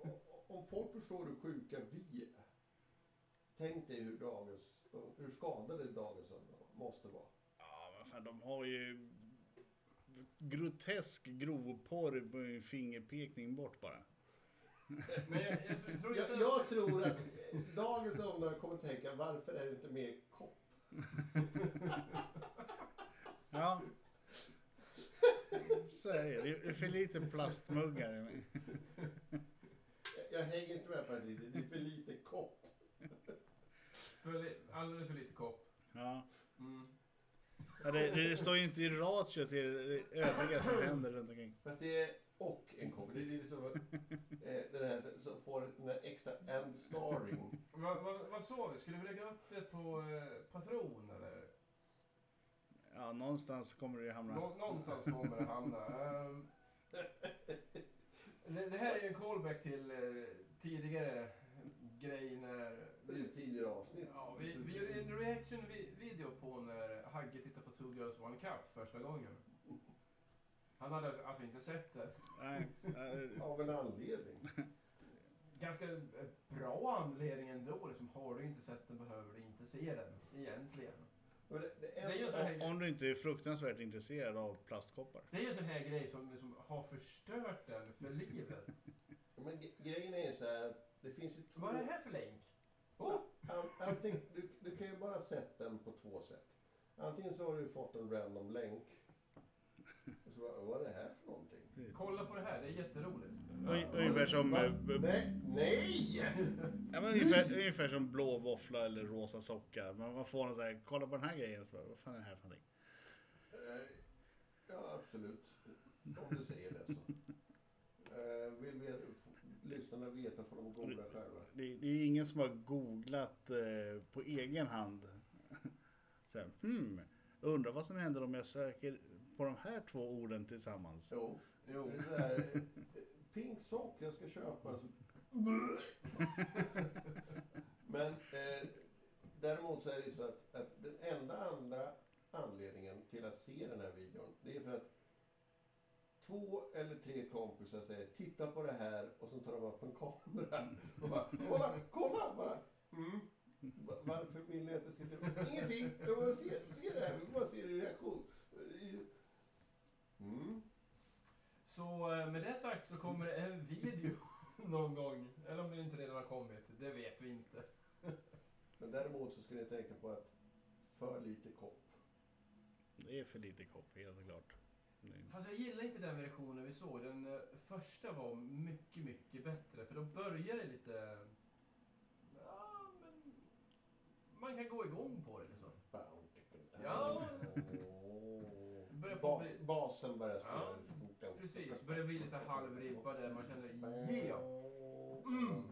Speaker 1: om, folk förstår hur sjuka vi är. Tänk dig hur, dagens, hur skadade dagens måste vara.
Speaker 2: Ja, men fan, de har ju grotesk grovporr på en fingerpekning bort bara.
Speaker 3: Men jag, jag tror
Speaker 1: Jag, jag tror att dagens ungdomar kommer tänka varför är det inte mer kopp? (laughs)
Speaker 2: Ja. Så är det. Det är för lite plastmuggar. i mig.
Speaker 1: Jag, jag hänger inte med på det, det är för lite kopp.
Speaker 3: För li, alldeles för lite kopp.
Speaker 2: Ja.
Speaker 3: Mm.
Speaker 2: Ja, det, det, det står ju inte i ratio till det övriga som händer runt omkring.
Speaker 1: Fast det är och en kopp. Det är liksom eh, den här som får den här extra and starring. (laughs)
Speaker 3: Vad, vad, vad sa vi? Skulle vi lägga upp det på eh, Patron eller?
Speaker 2: Ja, någonstans kommer det hamna.
Speaker 3: Nå, någonstans kommer det hamna. (laughs) Ehm, det, det här är ju en callback till eh, tidigare grej när...
Speaker 1: Det är ju tidigare avsnitt.
Speaker 3: Ja, vi, vi gjorde en reaction-video på när Hagge tittade på Two Girls One Cup första gången. Han hade alltså inte sett det.
Speaker 2: Nej,
Speaker 1: Av en anledning.
Speaker 3: Ganska eh, bra anledning ändå. Liksom, har du inte sett den behöver du inte se den egentligen.
Speaker 1: Det, det
Speaker 3: Det är
Speaker 1: enda,
Speaker 3: så här,
Speaker 2: Om du inte är fruktansvärt intresserad av plastkoppar.
Speaker 3: det är ju en sån här grej som liksom har förstört den för livet.
Speaker 1: Men grejen är ju så här att det finns ju två...
Speaker 3: Vad är det här för länk? Oh,
Speaker 1: An, antingen, du, du kan ju bara sett den på två sätt. Antingen så har du fått en random länk. Och så bara, vad är det här för någonting?
Speaker 3: kolla på det här, det är jätteroligt.
Speaker 2: Ung- Ungefär som,
Speaker 1: Va?
Speaker 2: eh,
Speaker 1: Nej! Nej!
Speaker 2: ja, men ungefär, ungefär som blå våffla eller rosa socka. Man, man får en sån här, kolla på den här grejen. Så bara, vad fan är det här för någonting?
Speaker 1: Eh, Ja, absolut. Om du säger det så. Eh, Vill vi, lyssnarna veta får de googla själva.
Speaker 2: Det, det är ingen som har googlat eh, på egen hand. (laughs) Så här, hmm, undrar vad som händer om jag söker på de här två orden tillsammans.
Speaker 1: Jo,
Speaker 3: Jo.
Speaker 1: det är så här, eh, Pink sock jag ska köpa. (laughs) Men eh, däremot så är det ju så att, att den enda andra anledningen till att se den här videon, det är för att två eller tre kompisar säger titta på det här och så tar de upp en kamera (laughs) och bara kolla, kolla! Bara, mm. Va- Varför vill ni att det ska till? Ingenting! Jag vill bara se, se det här, vi vill bara se din reaktion. Mm.
Speaker 3: Så eh, med det sagt så kommer det en video (laughs) någon gång. Eller om det inte redan har kommit, det vet vi inte. (laughs)
Speaker 1: Men däremot så ska ni tänka på att för lite kopp.
Speaker 2: Det är för lite kopp, helt klart. Det-
Speaker 3: Fast jag gillar inte den versionen vi såg. Den eh, första var mycket, mycket bättre. För då börjar det lite... Ja, men... Man kan gå igång på det liksom. Ja. Börjar på
Speaker 1: Bas,
Speaker 3: bli-
Speaker 1: basen börjar spela.
Speaker 3: Ja. Precis, börjar bli lite halvribba där man känner yeah! Mm.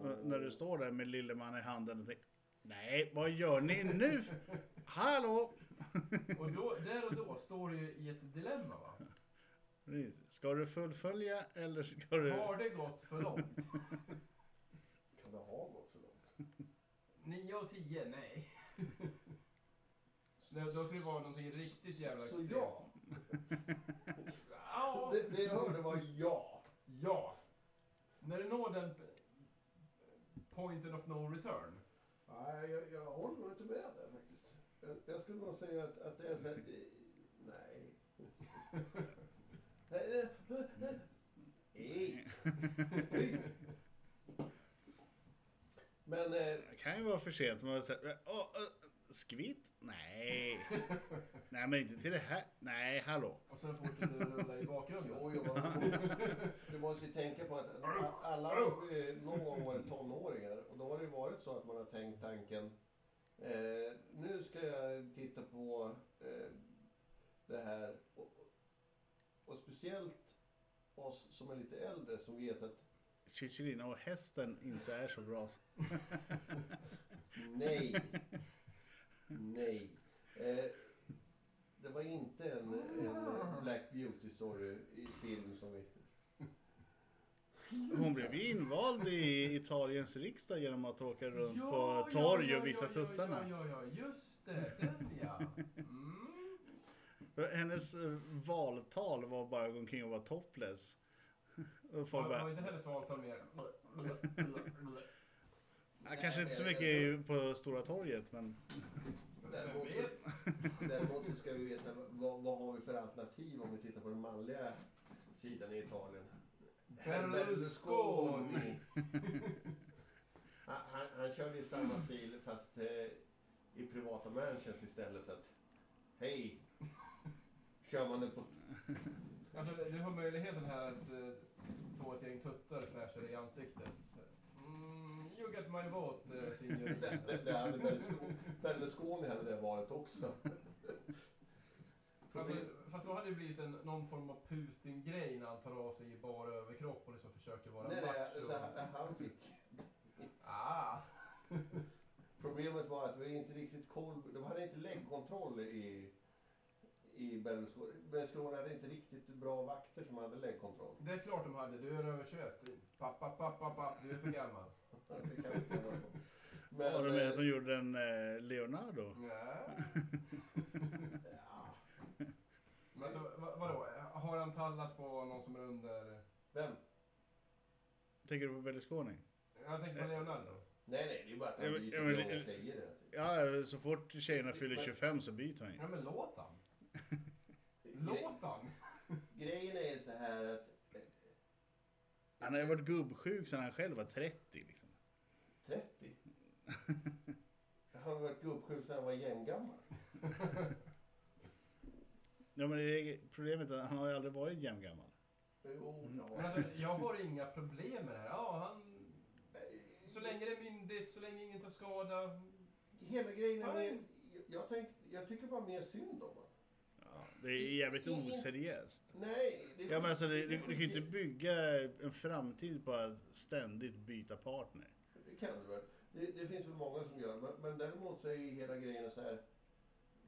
Speaker 2: Och När du står där med lilleman i handen och tänker Nej, vad gör ni nu? Hallå!
Speaker 3: Och då, där och då står du i ett dilemma va.
Speaker 2: Ska du fullfölja eller ska du...
Speaker 3: Har det gått för långt?
Speaker 1: Kan det ha gått så långt?
Speaker 3: 9 av 10, nej. Nej, Då ska det vara någonting riktigt jävla
Speaker 1: Så
Speaker 3: extremt.
Speaker 1: ja.
Speaker 3: Ja.
Speaker 1: Det, det jag hörde var ja.
Speaker 3: Ja. När du når den pointen of no return.
Speaker 1: Nej, jag, jag håller nog inte med där faktiskt. Jag, jag skulle nog säga att, att det är så här, Nej. Nej. (laughs) eh, eh, eh. Men eh,
Speaker 2: Det kan ju vara för sent. Man säger, äh, skvitt? Nej. Nej, men inte till det här. Nej, hallå.
Speaker 3: Och sen fortsätter det rulla i bakgrunden.
Speaker 1: Jo, jo, men du måste ju tänka på att alla ju någon gång varit tonåringar och då har det ju varit så att man har tänkt tanken eh, nu ska jag titta på eh, det här och, och speciellt oss som är lite äldre som vet att
Speaker 2: Chicholina och hästen inte är så bra.
Speaker 1: nej. Eh, det var inte en, en Black Beauty story i film som vi
Speaker 2: Hon blev ju invald i Italiens riksdag genom att åka runt
Speaker 3: Ja,
Speaker 2: på
Speaker 3: ja,
Speaker 2: torg
Speaker 3: ja,
Speaker 2: och visa
Speaker 3: ja,
Speaker 2: tuttarna.
Speaker 3: Ja, ja, ja, just det. Den ja. Mm.
Speaker 2: Hennes eh, valtal var bara att gå omkring och vara topless. (laughs) Och folk
Speaker 3: Har
Speaker 2: bara,
Speaker 3: har inte heller svalt av mer. (laughs)
Speaker 2: ja, kanske inte så mycket på Stora torget men (laughs)
Speaker 1: Däremot så, (laughs) däremot så ska vi veta vad, vad har vi för alternativ om vi tittar på den manliga sidan i Italien.
Speaker 3: Berlusconi. (laughs)
Speaker 1: Han, han, han körde i samma stil fast eh, i privata mansions istället så att hej, kör man det på...
Speaker 3: Alltså, du har möjligheten här att eh, få ett gäng tuttar fräschare i ansiktet. Mm, you get my vote, eh,
Speaker 1: Det,
Speaker 3: signorina.
Speaker 1: det, det hade Berlusconi, Berlusconi hade det varit också.
Speaker 3: Fast, fast då hade det blivit en, någon form av Putin-grej när han tar av sig i bara överkropp och liksom försöker vara
Speaker 1: Nej, nej,
Speaker 3: macho.
Speaker 1: så han, han fick...
Speaker 3: Ah!
Speaker 1: Problemet var att vi inte riktigt koll, de hade inte läggkontroll i, i Berlusconi. Berlusconi hade inte riktigt bra vakter som hade läggkontroll.
Speaker 3: Det är klart de hade. Du är över 21. Pappa, pappa, pappa. Du är för gammal. (laughs)
Speaker 1: Det kan inte vara så.
Speaker 2: Men, har du
Speaker 1: eh,
Speaker 2: med att de gjorde en eh, Leonardo? (laughs)
Speaker 3: Nej.
Speaker 1: ja,
Speaker 3: Men alltså, vad, vadå? Har han tallat på någon som är under...
Speaker 1: vem?
Speaker 2: Tänker du på Berlusconi?
Speaker 3: Jag tänker på Leonardo.
Speaker 1: Nej, nej, det är bara att
Speaker 2: Ja,
Speaker 1: han byter
Speaker 2: ja, men-
Speaker 1: tjejer hela tiden.
Speaker 2: Ja, så fort tjejerna fyller 25 så byter han ju.
Speaker 3: Ja men låt han. Låt han.
Speaker 1: Grejen är så här att... eh,
Speaker 2: Han har ju varit gubbsjuk sedan han själv var 30 liksom.
Speaker 1: 30? Han har varit gubbsjuk sedan han var jämngammal. (laughs)
Speaker 2: Ja men det är problemet är att han har ju aldrig varit jämngammal.
Speaker 1: Jo,
Speaker 3: alltså, jag har inga problem med det här. Ja, han...
Speaker 1: Eh,
Speaker 3: Så länge det är myndigt, så länge ingen tar skada.
Speaker 1: Hela grejen är med, jag, tänk, jag tycker bara mer synd om honom.
Speaker 2: Det är jävligt oseriöst.
Speaker 1: Nej, det
Speaker 2: Ja men alltså du,
Speaker 1: det-
Speaker 2: du, du kan ju inte bygga en framtid på att ständigt byta partner.
Speaker 1: Det kan du väl. Det, det finns väl många som gör. Men, men däremot så är ju hela grejen så här.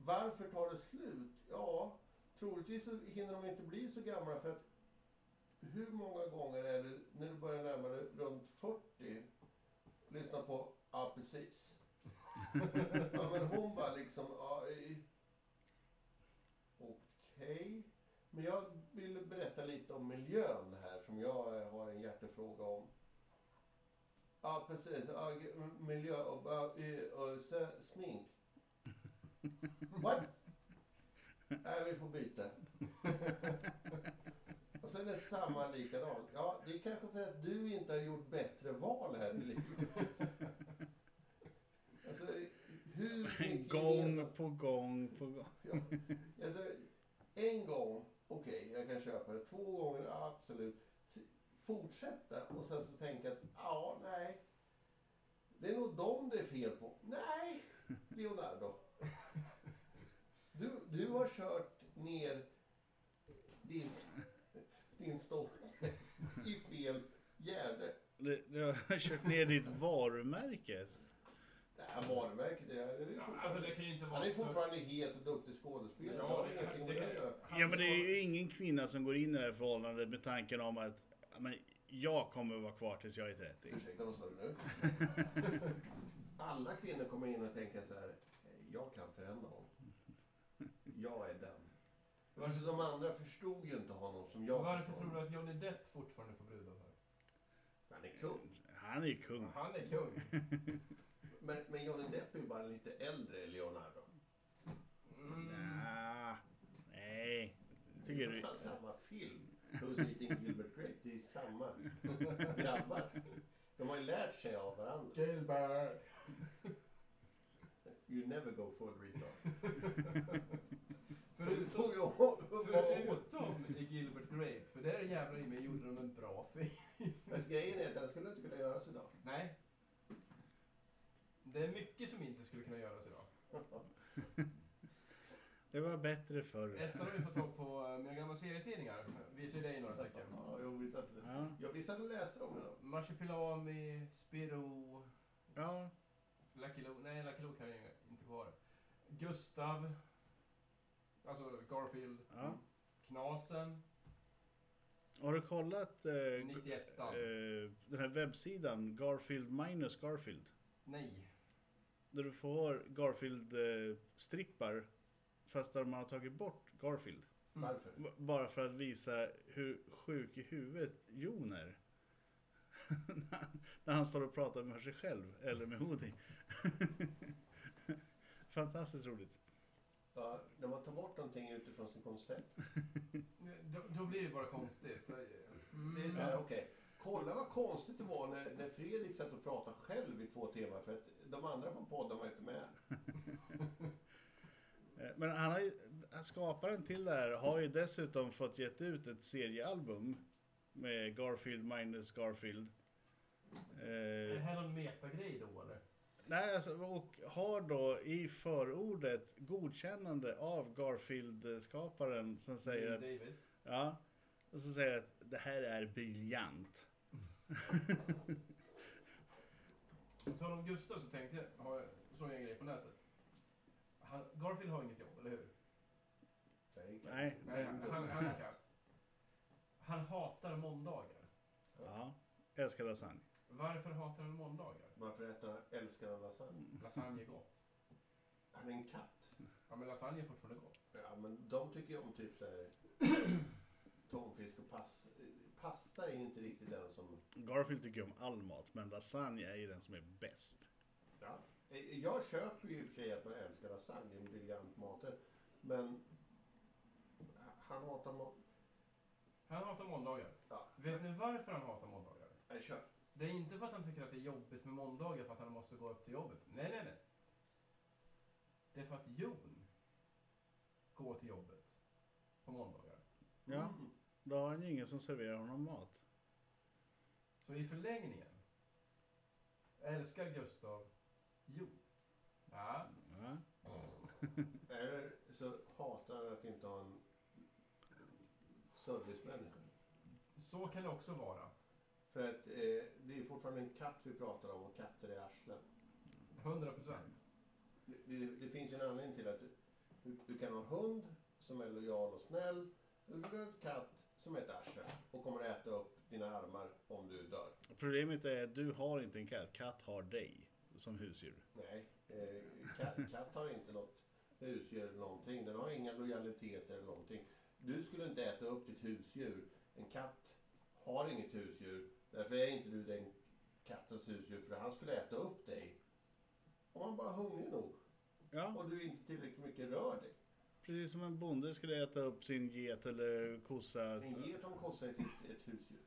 Speaker 1: Varför tar det slut? Ja, troligtvis så hinner de inte bli så gamla för att hur många gånger är det när du börjar närma dig runt 40 lyssna på ja precis. (laughs) Ja, men hon bara liksom, ja, okej. Men jag vill berätta lite om miljön här som jag eh, har en hjärtefråga om. Ja, precis. Ja, miljö och, och, och, smink. (laughs) What? Nej, vi får byta. Och sen är samma likadant. Ja, det är kanske för att du inte har gjort bättre val här i livet. Alltså, hur mycket
Speaker 2: Gång på gång på gång.
Speaker 1: Ja. Alltså, en gång, okej, jag kan köpa det. Två gånger, absolut. Fortsätta och sen så tänka att, ja, nej. Det är nog dem det är fel på. Nej, Leonardo. Du, du har kört ner din, din stolpe i fel gärde.
Speaker 2: Du, du har kört ner ditt varumärke.
Speaker 1: Det är, det är
Speaker 3: Ja,
Speaker 1: fortfarande...
Speaker 3: alltså det kan ju inte vara
Speaker 1: Han är
Speaker 3: så-
Speaker 1: fortfarande helt duktig skådespelare.
Speaker 3: Ja,
Speaker 1: det
Speaker 3: det- det-
Speaker 1: att
Speaker 2: Ja men det är ju ingen kvinna som går in i det här förhållandet med tanken om att ja, men, jag kommer vara kvar tills jag är 30.
Speaker 1: Ursäkta, vad sa du nu? (laughs) Alla kvinnor kommer in och tänker så här, "Eh, jag kan förändra honom. Jag är den. Alltså, de andra förstod ju inte honom som jag
Speaker 3: Varför
Speaker 1: förstår.
Speaker 3: tror du att Johnny Depp fortfarande får brudar för?
Speaker 1: Han är kung.
Speaker 2: Han är kung.
Speaker 3: Han är kung. (laughs)
Speaker 1: Men, men Johnny Depp är ju bara lite äldre än Leonardo.
Speaker 3: Mm.
Speaker 2: Nja, nej.
Speaker 1: Det
Speaker 2: Tycker
Speaker 1: är
Speaker 2: du?
Speaker 1: fan samma film. Who's eating Gilbert Grape? Det är samma (laughs) grabbar. De har ju lärt sig av varandra.
Speaker 3: Gilbert.
Speaker 1: You never go full retard.
Speaker 3: Förutom, förutom i Gilbert Grape, för där jävlar i mig gjorde de en bra film.
Speaker 1: Fast grejen är att den skulle inte kunna göras idag.
Speaker 3: Nej. Det är mycket som inte skulle kunna göras idag. (laughs)
Speaker 2: Det var bättre förr.
Speaker 3: SR har ju fått tag på eh, mina gamla serietidningar. Visar ju dig några stycken.
Speaker 1: Ja, jo, vi satt,
Speaker 2: Ja.
Speaker 1: ja, vi satt och läste dem.
Speaker 3: Marsipelami, Spiro,
Speaker 2: ja,
Speaker 3: Lucky Luke. Nej, Lucky Luke har jag inte kvar. Gustav. Alltså Garfield.
Speaker 2: ja.
Speaker 3: Knasen.
Speaker 2: Har du kollat eh, g-
Speaker 3: 91
Speaker 2: eh, den här webbsidan Garfield minus Garfield?
Speaker 3: Nej.
Speaker 2: Där du får Garfield-strippar fast där man har tagit bort Garfield.
Speaker 3: Mm.
Speaker 1: Varför?
Speaker 2: B- Bara för att visa hur sjuk i huvudet Jon är. (laughs) När han- När han står och pratar med sig själv eller med Woody. (laughs) Fantastiskt roligt.
Speaker 1: Ja, när man tar bort någonting utifrån sin koncept. (laughs)
Speaker 3: Då, då blir det bara konstigt. Mm.
Speaker 1: Det är så här, okej. Kolla vad konstigt det var när, när Fredrik satt och pratade själv i två timmar. För att de andra på podden var inte med.
Speaker 2: Eh, (laughs) Men han har ju, skaparen till det här har ju dessutom fått gett ut ett seriealbum med Garfield minus Garfield.
Speaker 3: Är det
Speaker 2: Eh,
Speaker 3: här någon metagrej då eller?
Speaker 2: nej, alltså, och har då i förordet godkännande av Garfield-skaparen som säger
Speaker 3: Neil
Speaker 2: att,
Speaker 3: Davis.
Speaker 2: ja, och så säger att det här är briljant.
Speaker 3: På tal om Gustav så tänkte jag, har jag, såg jag en grej på nätet. Han, Garfield har inget jobb, eller hur?
Speaker 1: Nej,
Speaker 2: Nej.
Speaker 3: Nej, han, han, han är kast. Han hatar måndagar.
Speaker 2: Ja, älskar lasagne.
Speaker 3: Varför hatar han måndagar?
Speaker 1: Varför äter han, älskar han lasagne?
Speaker 3: Lasagne är gott.
Speaker 1: Han är en katt.
Speaker 3: Ja, men lasagne är fortfarande gott.
Speaker 1: Ja, men de tycker ju om typ så här (clears throat) tonfisk och pass, pasta är ju inte riktigt den som...
Speaker 2: Garfield tycker om all mat, men lasagne är ju den som är bäst.
Speaker 1: Ja. Jag köper ju i och för sig att man älskar lasagne, en briljant maträtt. Men han hatar mat...
Speaker 3: Han hatar måndagar.
Speaker 1: Ja.
Speaker 3: Vet ni varför han hatar måndagar?
Speaker 1: Nej, kör.
Speaker 3: Det är inte för att han tycker att det är jobbigt med måndagar för att han måste gå upp till jobbet. Nej, nej, nej. Det är för att Jon går till jobbet på måndagar.
Speaker 2: Ja.
Speaker 1: Mm.
Speaker 2: Då har han ju ingen som serverar honom mat.
Speaker 3: Så i förlängningen älskar Gustav Jon. Ja,
Speaker 2: Ja. (laughs)
Speaker 1: Eller så hatar han att inte ha en servicemänniska.
Speaker 3: så kan det också vara.
Speaker 1: För att eh, det är fortfarande en katt vi pratar om och katter är arslen.
Speaker 3: 100 procent.
Speaker 1: Det, det, det finns ju en anledning till att du, du, kan ha en hund som är lojal och snäll. Eller du har en katt som är ett arsle och kommer att äta upp dina armar om du dör.
Speaker 2: Problemet är att du har inte en katt, katt har dig. som husdjur.
Speaker 1: Nej, eh, katt, katt har inte något husdjur eller någonting. Den har inga lojaliteter eller någonting. Du skulle inte äta upp ditt husdjur. En katt har inget husdjur. Därför är inte du den kattens husdjur. För han skulle äta upp dig. Om han bara är hungrig nog.
Speaker 2: Ja,
Speaker 1: Och du inte tillräckligt mycket rör dig.
Speaker 2: Precis som en bonde skulle äta upp sin get eller kossa.
Speaker 1: En get och en kossa är ett, ett husdjur.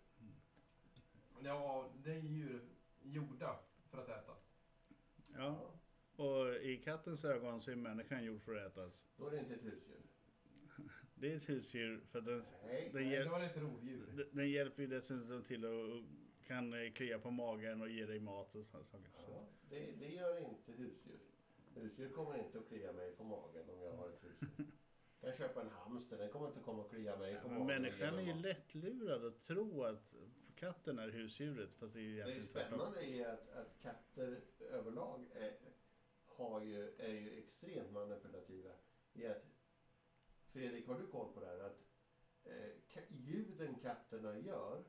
Speaker 3: Ja, det är djur gjorda för att ätas.
Speaker 2: Ja, och i kattens ögon så är människan gjord för att ätas.
Speaker 1: Då är det inte ett husdjur. (laughs)
Speaker 2: Det är ett husdjur för att den,
Speaker 1: Nej.
Speaker 2: den,
Speaker 3: Nej,
Speaker 2: hjäl-
Speaker 3: det var ett rovdjur.
Speaker 2: den- den hjälper ju dessutom till och kan eh, klia på magen och ge dig mat och sådana saker.
Speaker 1: Ja, det, det gör inte husdjur. Husdjur kommer inte att klia mig på magen om jag har ett husdjur. (laughs) Jag kan köpa en hamster, den kommer inte komma att klia mig
Speaker 2: Ja,
Speaker 1: på
Speaker 2: men
Speaker 1: magen. och
Speaker 2: människan är ju lättlurad att tro att katten är husdjuret fast det är
Speaker 1: Det
Speaker 2: egentligen tvärtom.
Speaker 1: spännande är att, att katter överlag är, har ju, är ju extremt manipulativa. I att, Fredrik, har du koll på det här? Att eh, ljuden katterna gör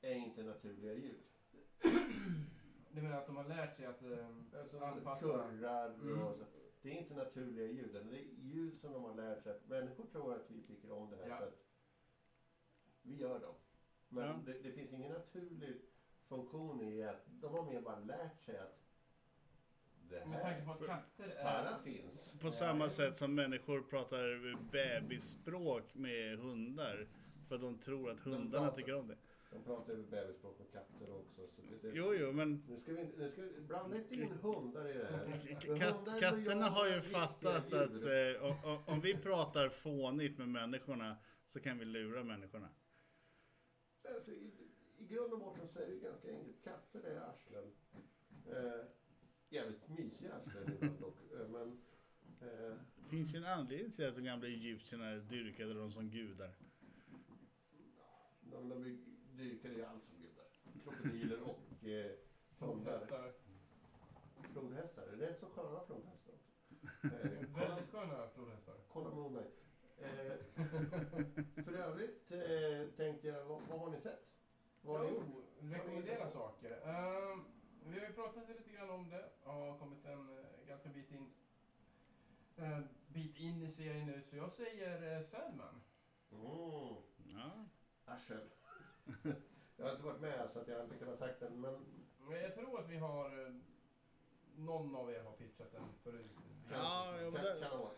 Speaker 1: är inte naturliga ljud.
Speaker 3: Du menar att de har lärt sig att um,
Speaker 1: Alltså
Speaker 3: anpassa?
Speaker 1: kurrar
Speaker 3: Mm.
Speaker 1: och så. Det är inte naturliga ljud. Det är ljud som de har lärt sig. att Människor tror att vi tycker om det här
Speaker 3: Ja.
Speaker 1: så att vi gör dem. Men
Speaker 2: Ja.
Speaker 1: det, det finns ingen naturlig funktion i att de har mer bara lärt sig att det
Speaker 3: Med tanke
Speaker 1: här,
Speaker 3: på att katter
Speaker 1: här
Speaker 3: är...
Speaker 1: finns.
Speaker 2: På samma sätt som människor pratar bebisspråk med hundar. För att de tror att hundarna tycker om det.
Speaker 1: De pratar ju bebisspråk med katter också. Så det, det,
Speaker 2: Jo, jo, men
Speaker 1: Nu ska vi, nu ska vi blanda inte in hundar i det här. (laughs)
Speaker 2: k- katt, katterna har ju fattat att eh, om- om, vi pratar fånigt med människorna så kan vi lura människorna.
Speaker 1: Alltså, i, I grund och botten så är det ganska enkelt. Katter är arslen. Eh, jävligt mysiga arslen dock. Eh, men eh,
Speaker 2: Det finns ju en anledning till att de gamla egyptierna dyrkade dem som gudar.
Speaker 1: de, de dyrkar ju allt som gudar. Krokodiler och eh.
Speaker 3: Flodhästar.
Speaker 1: Flodhästar. Det är så sköna flodhästar också. (laughs) Eh, kolla,
Speaker 3: Väldigt sköna flodhästar.
Speaker 1: kolla med mig. Eh, (laughs) för övrigt eh, tänkte jag, vad, vad har ni sett? Vad har ni gjort?
Speaker 3: Jo, rekommendera saker. Ehm, vi har ju pratat lite grann om det. Har kommit en eh, ganska bit in, eh, bit in i serien nu. Så jag säger uh, Sandman.
Speaker 1: Mm.
Speaker 2: Ja.
Speaker 1: Arsel. Jag har inte varit med så att jag har inte kunnat sagt den, men
Speaker 3: Men jag tror att vi har... eh, någon av er har pitchat den förut.
Speaker 1: kan,
Speaker 2: Ja,
Speaker 1: kan, kan,
Speaker 2: men det-
Speaker 1: ha varit.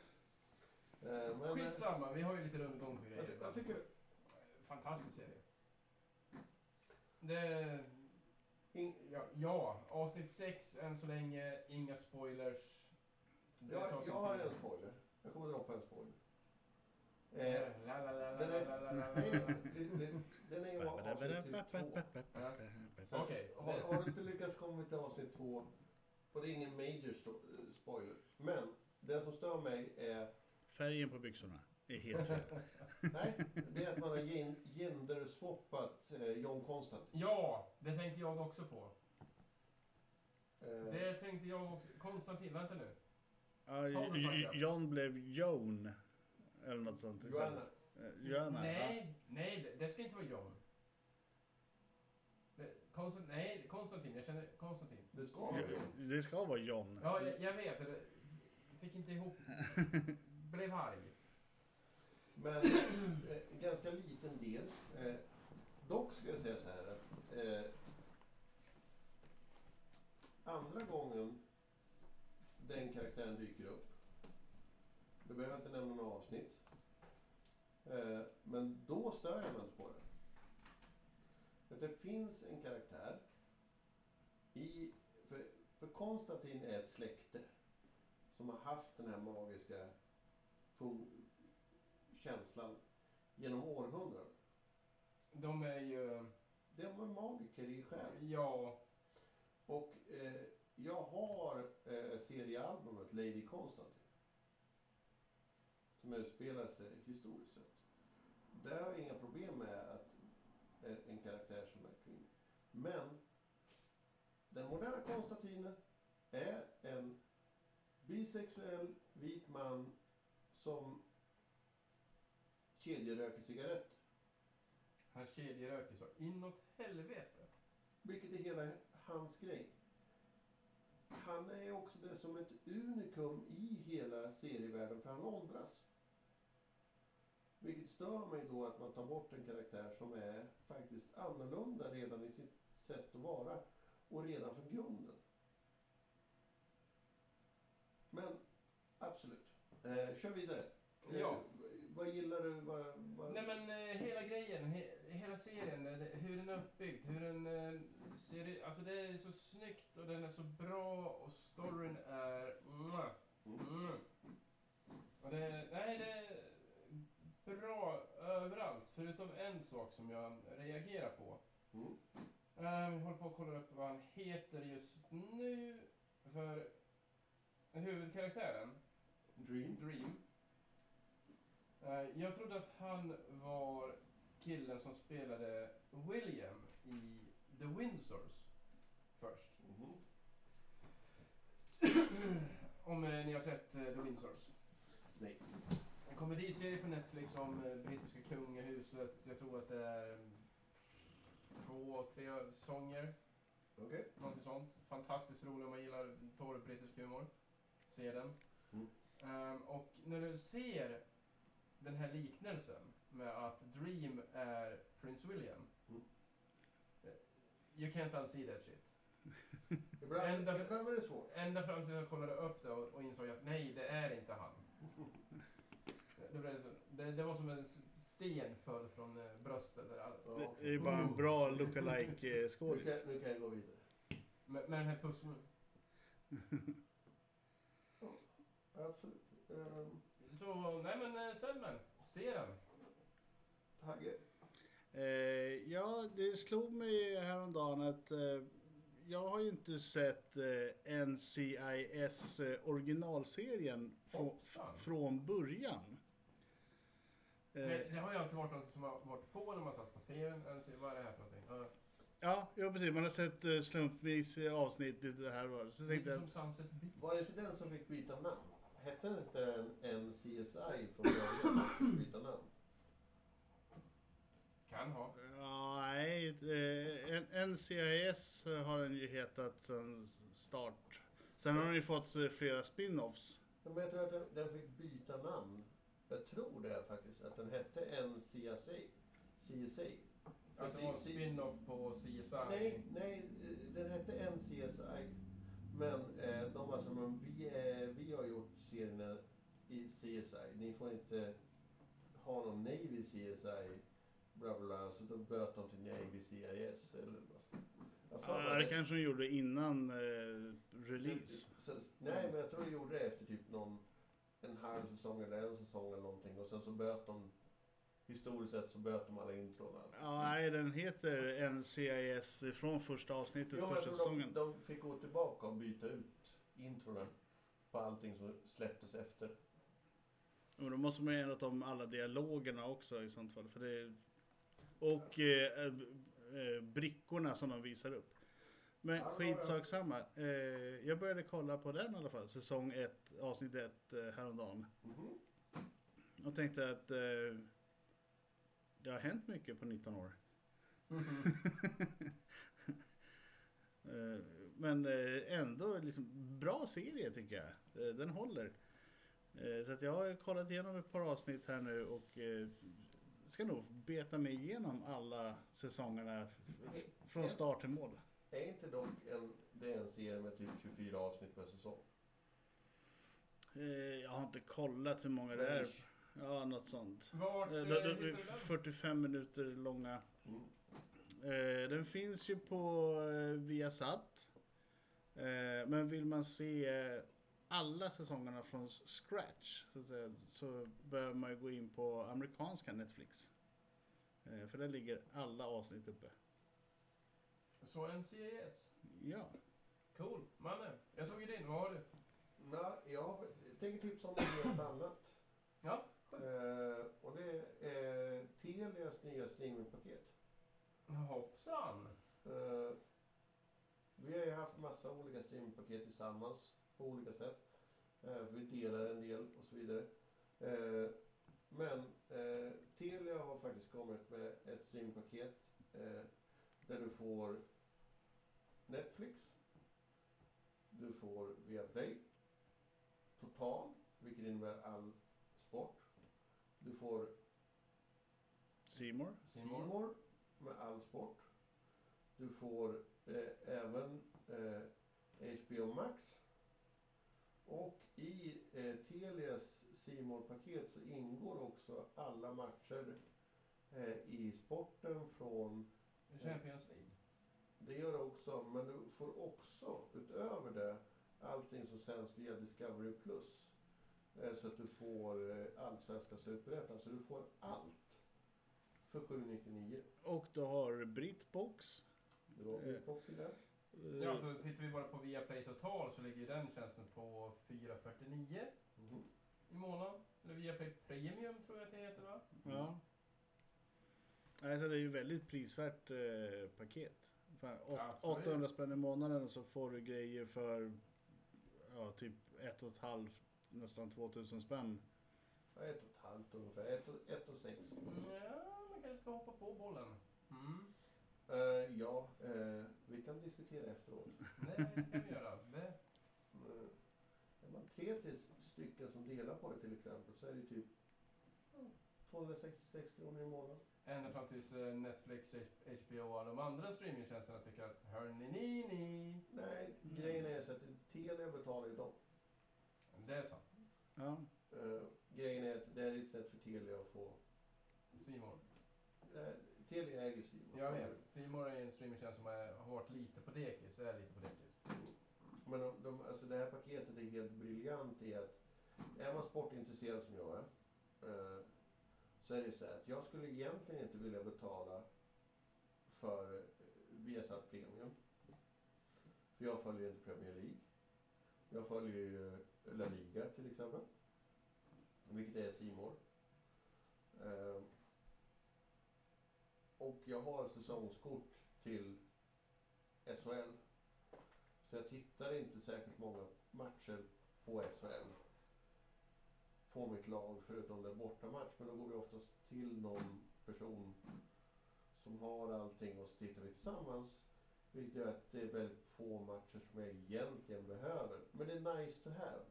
Speaker 1: Eh, men,
Speaker 3: Skitsamma, vi har ju lite rundgång på
Speaker 1: jag,
Speaker 3: grejer.
Speaker 1: ty- jag tycker
Speaker 3: Fantastisk serie. Det...
Speaker 1: in,
Speaker 3: Ja, ja, avsnitt 6 än så länge, inga spoilers. Det
Speaker 1: jag, jag har en spoiler. Jag kommer droppa en spoiler.
Speaker 3: Eh,
Speaker 1: Eh,
Speaker 3: la, la, la, la,
Speaker 1: den är- ju avsnitt två.
Speaker 3: Okej.
Speaker 1: har, du inte lyckats komma till avsnitt två, och det är ingen major spoiler, men det som stör mig är
Speaker 2: Färgen på byxorna är helt fel.
Speaker 1: Nej, det är att man har gen- genderswappat John Konstantin.
Speaker 3: Ja, det tänkte jag också på. Det tänkte jag också. Konstantin, vänta nu. Uh,
Speaker 2: John blev Joan. Eller något sånt.
Speaker 1: Joanna.
Speaker 2: Eh, Joanna.
Speaker 3: nej, nej, det- ska inte vara John. Konstant, nej, Konstantin. Jag känner Konstantin.
Speaker 1: Det ska
Speaker 2: Ja.
Speaker 1: vara John.
Speaker 2: Det ska vara John.
Speaker 3: Ja, jag, jag vet. Det, fick inte ihop. (laughs) Blev arg.
Speaker 1: Men eh, ganska liten del. Eh, dock ska jag säga så här att eh, andra gången den karaktären dyker upp, då behöver jag inte nämna några avsnitt, eh, men då stör jag mig inte på det. För det finns en karaktär i, för, för Konstantin är ett släkte som har haft den här magiska känslan genom århundraden.
Speaker 3: De är ju...
Speaker 1: Det var magiker i själ.
Speaker 3: Ja,
Speaker 1: Och eh, jag har eh, seriealbumet Lady Constantine. Som utspelar sig historiskt sett. Där har jag inga problem med att eh, en karaktär som är kvinna. Men den moderna Konstantine är en bisexuell vit man som kedjeröker cigaretter.
Speaker 3: han kedjeröker så inåt helvete.
Speaker 1: Vilket är hela hans grej. han är också det som ett unikum i hela serievärlden för han åldras. Vilket stör mig då att man tar bort en karaktär som är faktiskt annorlunda redan i sitt sätt att vara och redan från grunden. Men absolut. Eh, kör vidare. Eh,
Speaker 3: Ja.
Speaker 1: vad gillar du? Vad, vad...
Speaker 3: Nej men eh, hela grejen, he, hela serien, eh, det- hur den är uppbyggd, hur den eh, ser ut. Alltså det är så snyggt och den är så bra och storyn är... Mwah, mm. Och det, nej, det bra överallt, förutom en sak som jag reagerar på.
Speaker 1: Mm.
Speaker 3: Jag håller på att kolla upp vad han heter just nu. För huvudkaraktären,
Speaker 1: Dream.
Speaker 3: Dream. Eh, jag trodde att han var killen som spelade William i The Windsors först.
Speaker 1: Mhm. (clears throat)
Speaker 3: Om eh, ni har sett eh, The Windsors.
Speaker 1: Nej.
Speaker 3: Komediserie på Netflix om eh, brittiska kungahuset. Jag tror att det är eh, två, tre säsonger.
Speaker 1: Okej.
Speaker 3: Någonting sånt. Fantastiskt rolig om man gillar torr brittisk humor. Se den.
Speaker 1: Mm.
Speaker 3: Ehm, och när du ser den här liknelsen med att Dream är Prince William.
Speaker 1: Mm.
Speaker 3: eh, You can't unsee that shit. (laughs)
Speaker 1: Ibland,
Speaker 3: Ända-
Speaker 1: ibland är det svårt.
Speaker 3: Ända fram till jag kollade upp det och, och insåg att nej, det är inte han. (laughs) Det, blev så, det, det var som en sten föll från eh, bröstet. Där. all-
Speaker 1: Ja.
Speaker 2: Det är ju bara en bra lookalike
Speaker 1: Nu
Speaker 2: skådis.
Speaker 1: kan, nu kan jag gå vidare.
Speaker 3: Med, med den här pussel...
Speaker 1: Absolut. Um,
Speaker 3: Så, nej men eh, Selman, se den.
Speaker 1: Hagge.
Speaker 2: Eh, ja, det slog mig häromdagen att eh, jag har ju inte sett eh, NCIS eh, originalserien frå,
Speaker 3: Hoppsan.
Speaker 2: från början. Eh,
Speaker 3: Det, det har ju alltid varit något som har varit på när man satt på TVn. Vad är det här för någonting? Ja,
Speaker 2: ja, ja, precis. Man har sett eh, slumpvis eh, avsnitt i det här. var. Så tänkte jag,
Speaker 3: som Sunset Beach.
Speaker 1: Var det inte den som fick byta namn? Hette den inte en, en CSI från början? som fick byta namn?
Speaker 3: Kan ha.
Speaker 2: ja, nej, eh, en- NCIS har den ju hetat sen start. Sen har den ju fått flera spin-offs.
Speaker 1: Ja, Men jag tror att den, den fick byta namn. Jag tror det faktiskt. Att den hette en CSI. CSI.
Speaker 3: Alltså det var en spin-off på CSI.
Speaker 1: Nej, nej, den hette en CSI. Men eh, de var som, vi, eh, vi har gjort serierna i CSI. Ni får inte ha någon Navy CSI. Bla bla bla. Så då böt de till Navy CIS. Eller för
Speaker 2: Ja, det kanske de gjorde innan eh, release.
Speaker 1: Så, så, nej, men jag tror de gjorde det efter typ någon, en halv säsong eller en säsong eller någonting. Och sen så böt de, historiskt sett så böt de alla intron och allt.
Speaker 2: Ja, nej, den heter NCIS från första avsnittet,
Speaker 1: Jo,
Speaker 2: första säsongen.
Speaker 1: de, de fick gå tillbaka och byta ut introna på allting som släpptes efter.
Speaker 2: Och då måste man ju ändra om alla dialogerna också i sånt fall. För det, och eh, eh, brickorna som de visar upp. Men skitsak samma. Eh, jag började kolla på den i alla fall, säsong 1, avsnitt 1 eh, häromdagen.
Speaker 1: Mhm.
Speaker 2: Och tänkte att eh, det har hänt mycket på 19 år. (laughs) Eh, Men ändå liksom bra serie tycker jag. Den håller. Så att jag har kollat igenom ett par avsnitt här nu och ska nog beta mig igenom alla säsongerna från start till mål.
Speaker 1: Är inte dock en, det en serie med typ 24 avsnitt per säsong?
Speaker 2: Eh, Jag har inte kollat hur många det är. Ja, något sånt.
Speaker 3: Vart
Speaker 2: Eh,
Speaker 3: eh,
Speaker 2: de- de-
Speaker 3: hittar du den?
Speaker 2: 45 minuter långa.
Speaker 1: Mm.
Speaker 2: Eh, Den finns ju på eh, Viasat. Eh, Men vill man se eh, alla säsongerna från scratch så, att säga, så bör man ju gå in på amerikanska Netflix. Eh, För där ligger alla avsnitt uppe.
Speaker 3: Så NCIS.
Speaker 2: Ja.
Speaker 3: Cool. Manne, jag tog ju din. Vad har du?
Speaker 1: Nej, jag tänker tipsa om något helt annat.
Speaker 3: Ja, sjukt.
Speaker 1: Eh, och det är Telias nya streamingpaket.
Speaker 3: Hoppsan.
Speaker 1: Eh, vi har ju haft massa olika streamingpaket tillsammans på olika sätt. Eh, för vi delar en del och så vidare. Eh, men eh, Telia har faktiskt kommit med ett streamingpaket eh, där du får Netflix. Du får Viaplay, Total, vilket innebär all sport. Du får
Speaker 2: Seymour.
Speaker 3: Seymour.
Speaker 1: Simor med all sport. Du får eh, även eh, HBO Max. Och i eh, Telias simor paket så ingår också alla matcher eh, i sporten från
Speaker 3: Champions League.
Speaker 1: Det gör det också, men du får också utöver det allting som sänds via Discovery Plus. Eh, Så att du får eh, allsvenska superettan, så du får allt för 799.
Speaker 2: Och du har Britbox.
Speaker 1: Det var
Speaker 2: Eh.
Speaker 1: Britbox i.
Speaker 2: Eh,
Speaker 3: Ja, så tittar vi bara på Viaplay Total så ligger ju den tjänsten på 449
Speaker 1: Mhm.
Speaker 3: i månaden. Eller Viaplay Premium tror jag att det heter va?
Speaker 2: Ja. Alltså det är ju väldigt prisvärt eh, paket. Fan, åt,
Speaker 3: Absolut.
Speaker 2: 800 spänn i månaden så får du grejer för ja, typ ett och ett halvt, nästan 2000 spänn.
Speaker 1: Ja, ett och ett halvt ungefär. Ett och, ett och sex.
Speaker 3: Mm, ja, man kanske ska hoppa på bollen. Mm.
Speaker 1: Eh, ja, eh, vi kan diskutera efteråt.
Speaker 3: Nej, det kan vi göra. Det.
Speaker 1: Eh, är man tre till stycken som delar på det till exempel så är det typ ja, 266 kronor i månaden.
Speaker 3: Ända fram tills eh, Netflix, HBO och alla de andra streamingtjänsterna tycker att hörni ni ni.
Speaker 1: Nej,
Speaker 2: Mm.
Speaker 1: grejen är så att Telia betalar ju dem.
Speaker 3: Det är sant.
Speaker 2: Ja.
Speaker 1: Eh, grejen är att det är ett sätt för Telia att få...
Speaker 3: Simon.
Speaker 1: Uh, Telia äger Simon.
Speaker 3: Jag vet. Simon är en streamingtjänst som är, har varit lite på dekis, är lite på dekis.
Speaker 1: Men de, de, alltså det här paketet är helt briljant i att är man sportintresserad som jag är eh, så är det så här att jag skulle egentligen inte vilja betala för eh, Viasat Premium. För jag följer inte Premier League. Jag följer ju eh, La Liga till exempel. Vilket är Simor. Eh, och jag har säsongskort till SHL. Så jag tittar inte särskilt många matcher på SHL. På mitt lag, förutom det bortamatch. Men då går vi oftast till någon person som har allting och så tittar vi tillsammans. Vilket gör att det är väldigt få matcher som jag egentligen behöver. Men det är nice to have.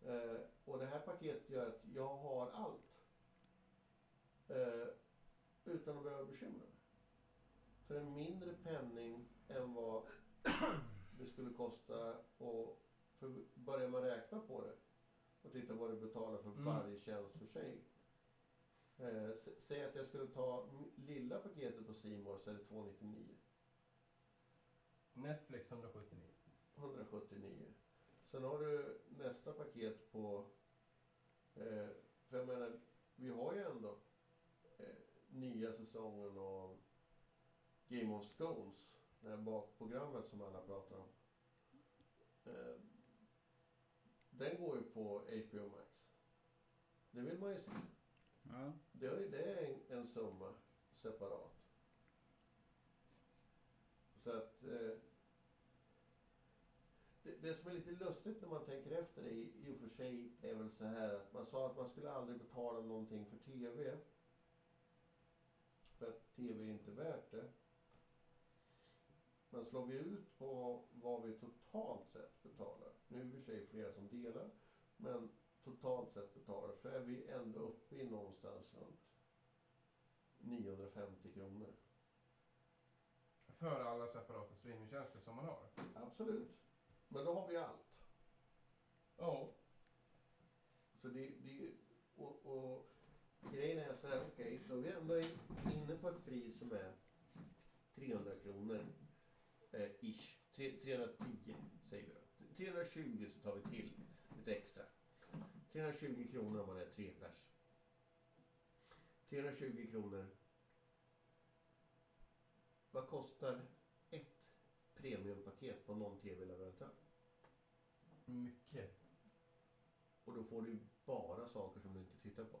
Speaker 1: Eh, och det här paketet gör att jag har allt. Eh, utan att behöva bekymra mig. För en mindre penning än vad det skulle kosta och för börjar man räkna på det och titta vad du betalar för
Speaker 3: Mm.
Speaker 1: varje tjänst för sig. Eh, säg att jag skulle ta lilla paketet på Simor så är det 299.
Speaker 3: Netflix 179.
Speaker 1: 179. Sen har du nästa paket på... Eh, för jag menar, vi har ju ändå eh, nya säsongen av Game of Stones. Det här bakprogrammet som alla pratar om. Eh, den går ju på HBO Max. Det vill man ju se.
Speaker 2: Ja.
Speaker 1: Det är, det en, en summa separat. Så att... Eh, det, det som är lite lustigt när man tänker efter det i, i och för sig är väl så här att man sa att man skulle aldrig betala någonting för TV. För att TV är inte värt det. Men slår vi ut på vad vi totalt sett betalar. Nu är det i och för sig flera som delar. Men totalt sett betalar så är vi ändå uppe i någonstans runt 950 kronor.
Speaker 3: För alla separata streamingtjänster som man har.
Speaker 1: Absolut. Men då har vi allt.
Speaker 3: Ja.
Speaker 1: Så det, det och, och grejen är så här, okej, då är vi ändå inne på ett pris som är 300 kronor eh, ish. Tre- 310 säger vi då. 320 så tar vi till lite extra. 320 kronor om man är tre pers. 320 kronor. Vad kostar ett premiumpaket på någon tv-leverantör?
Speaker 3: Mycket.
Speaker 1: Och då får du bara saker som du inte tittar på.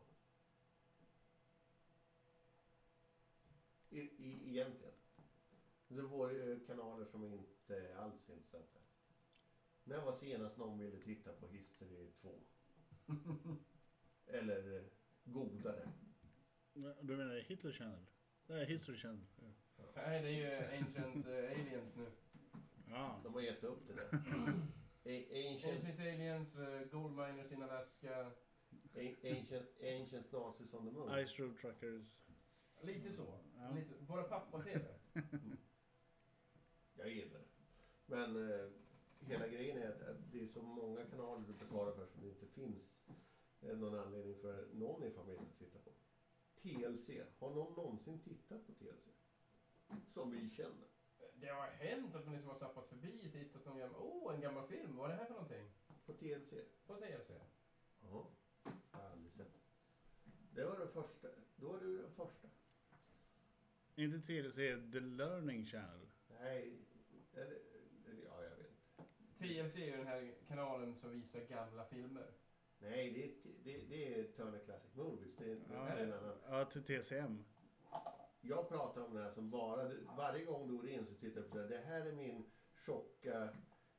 Speaker 1: I, i, egentligen. Får ju kanaler som inte alls är intressanta. När var senast någon ville titta på History 2? (laughs) Eller eh, Godare?
Speaker 2: Du menar Hitler Channel? Nej, History Channel. Ja.
Speaker 3: Nej, det är ju Ancient eh, Aliens nu.
Speaker 2: Ja.
Speaker 1: De har gett upp det där. (laughs) A- Ancient,
Speaker 3: Ancient Aliens, uh, Gold Miners in Alaska.
Speaker 1: a- ancient, ancient Nazis on the Moon.
Speaker 2: Ice Road Truckers.
Speaker 3: Lite så.
Speaker 2: Ja.
Speaker 3: Lite. Våra pappa-tv. (laughs)
Speaker 1: Jag gillar det. Men eh, hela grejen är att, att det är så många kanaler du betalar för som det inte finns eh, någon anledning för någon i familjen att titta på. TLC. Har någon någonsin tittat på TLC? Som vi känner.
Speaker 3: Det har hänt att man liksom har zappat förbi och tittat på en gammal, oh en gammal film, vad är det här för någonting?
Speaker 1: På TLC?
Speaker 3: På TLC.
Speaker 1: Jaha. Jag har aldrig sett. Det var den första. Då var du den första.
Speaker 2: Inte TLC, The Learning Channel.
Speaker 1: Nej, eller, ja jag vet inte.
Speaker 3: TLC är ju den här kanalen som visar gamla filmer.
Speaker 1: Nej, det är, det, det är Turner Classic Movies. Det är, det
Speaker 2: Ja.
Speaker 1: en annan.
Speaker 2: Ja, till TCM.
Speaker 1: Jag pratar om den här som bara, varje gång du går in så tittar du på det här. Det här är min tjocka,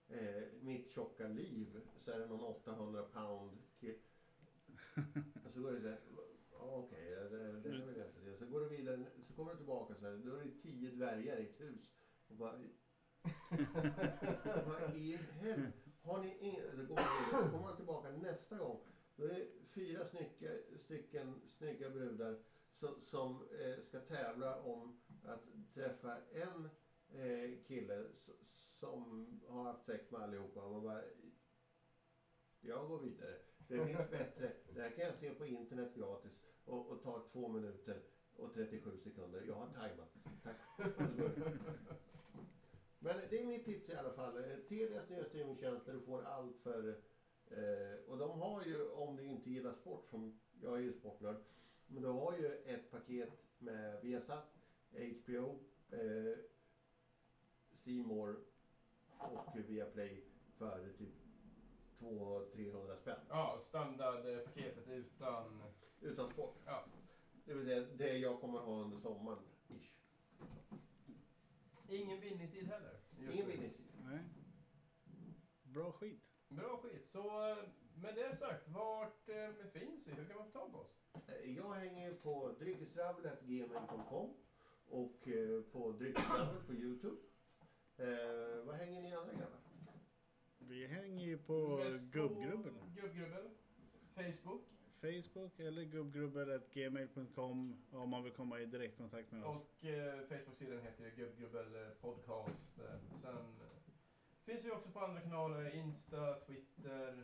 Speaker 1: eh, mitt tjocka liv. Så är det någon 800 pound kille. Och så går det så här, ja, okej, det, det här vill jag inte se. Så går du vidare, så kommer du tillbaka så här, då är det tio dvärgar i ett hus. Och bara, vad i helvete? Har ni ingen... Då kommer man tillbaka nästa gång. Då är det fyra snygga, stycken snygga brudar som, som eh, ska tävla om att träffa en eh, kille som har haft sex med allihopa. Och man bara, jag går vidare. Det finns bättre. Det här kan jag se på internet gratis och, och ta två minuter och 37 sekunder. Jag har tajmat. Tack. Och så går jag. Men det är mitt tips i alla fall. Eh, Telias nya streamingtjänst där du får allt för... Eh, och de har ju, om du inte gillar sport, som jag är ju sportnörd, men du har ju ett paket med Viasat, HBO, eh, More och Viaplay för typ 200-300 spänn.
Speaker 3: Ja, standardpaketet utan...
Speaker 1: Utan sport.
Speaker 3: Ja.
Speaker 1: Det vill säga det jag kommer ha under sommaren. Ish.
Speaker 3: Ingen bindningstid heller. Just
Speaker 1: Ingen bindningstid.
Speaker 2: Nej. Bra skit.
Speaker 3: Bra skit. Så eh, med det sagt, vart eh, finns vi? Hur kan man få tag på oss?
Speaker 1: Eh, Jag hänger på dryckesravel.gmail.com och eh, på Dryckesravel på Youtube. Eh, vad hänger ni andra grabbar?
Speaker 2: Vi hänger ju på gubbgrubbel.
Speaker 3: Gubbgrubbel. Facebook.
Speaker 2: Facebook eller gubbgrubbel.gmail.com om man vill komma i direktkontakt med oss.
Speaker 3: Och eh, Facebook-sidan heter ju Gubbgrubbel Podcast. Eh, sen eh, finns vi också på andra kanaler. Insta, Twitter.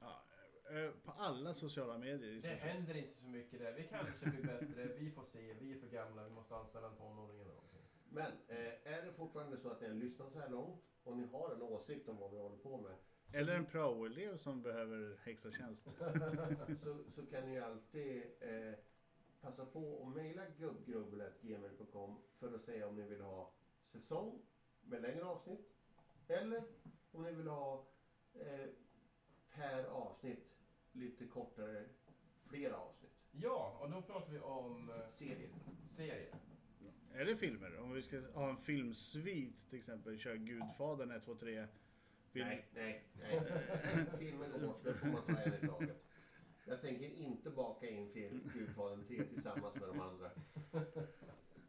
Speaker 2: Ja, eh, på alla sociala medier.
Speaker 3: Det
Speaker 2: sett.
Speaker 3: händer inte så mycket där. Vi kanske blir bättre. Vi får se. Vi är för gamla. Vi måste anställa en tonåring eller någonting.
Speaker 1: Men eh, är det fortfarande så att ni har lyssnat så här långt och ni har en åsikt om vad vi håller på med
Speaker 2: Eller en praoelev som behöver extra tjänst. (laughs)
Speaker 1: så, så kan ni alltid eh, passa på att mejla gubbgrubbel.gmail.com för att säga om ni vill ha säsong med längre avsnitt eller om ni vill ha eh, per avsnitt lite kortare, fler avsnitt.
Speaker 3: Ja, och då pratar vi om eh,
Speaker 1: Serier.
Speaker 3: serier.
Speaker 2: Eller filmer. Om vi ska ha en filmsvit till exempel. Kör Gudfadern 1, 2, 3. Vill-
Speaker 1: Nej, nej, nej. (laughs) Filmen går bort, får man ta en i taget. Jag tänker inte baka in film Gudfadern 3 tillsammans med de andra.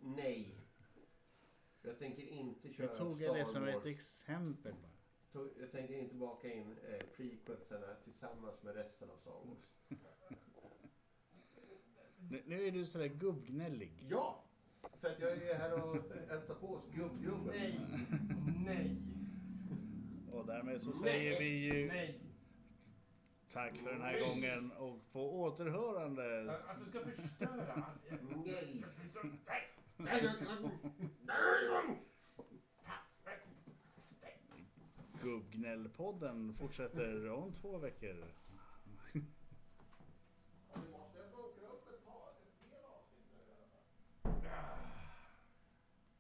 Speaker 1: Nej. Jag tänker inte köra
Speaker 2: Jag tog
Speaker 1: Star
Speaker 2: det som
Speaker 1: Wars.
Speaker 2: ett exempel bara.
Speaker 1: Jag tänker inte baka in eh, prequelsarna tillsammans med resten av Star Wars. (laughs)
Speaker 2: Nu, nu är du sådär gubbgnällig.
Speaker 1: Ja! För att jag är här och hälsar på hos gubbgubben.
Speaker 3: Nej, nej,
Speaker 2: Och därmed så
Speaker 1: Nej.
Speaker 2: säger vi ju
Speaker 3: nej.
Speaker 2: tack för den här
Speaker 1: Nej.
Speaker 2: gången och på återhörande.
Speaker 3: Att du ska förstöra allt.
Speaker 1: Nej! Nej!
Speaker 2: Gubbgnällpodden fortsätter om två veckor.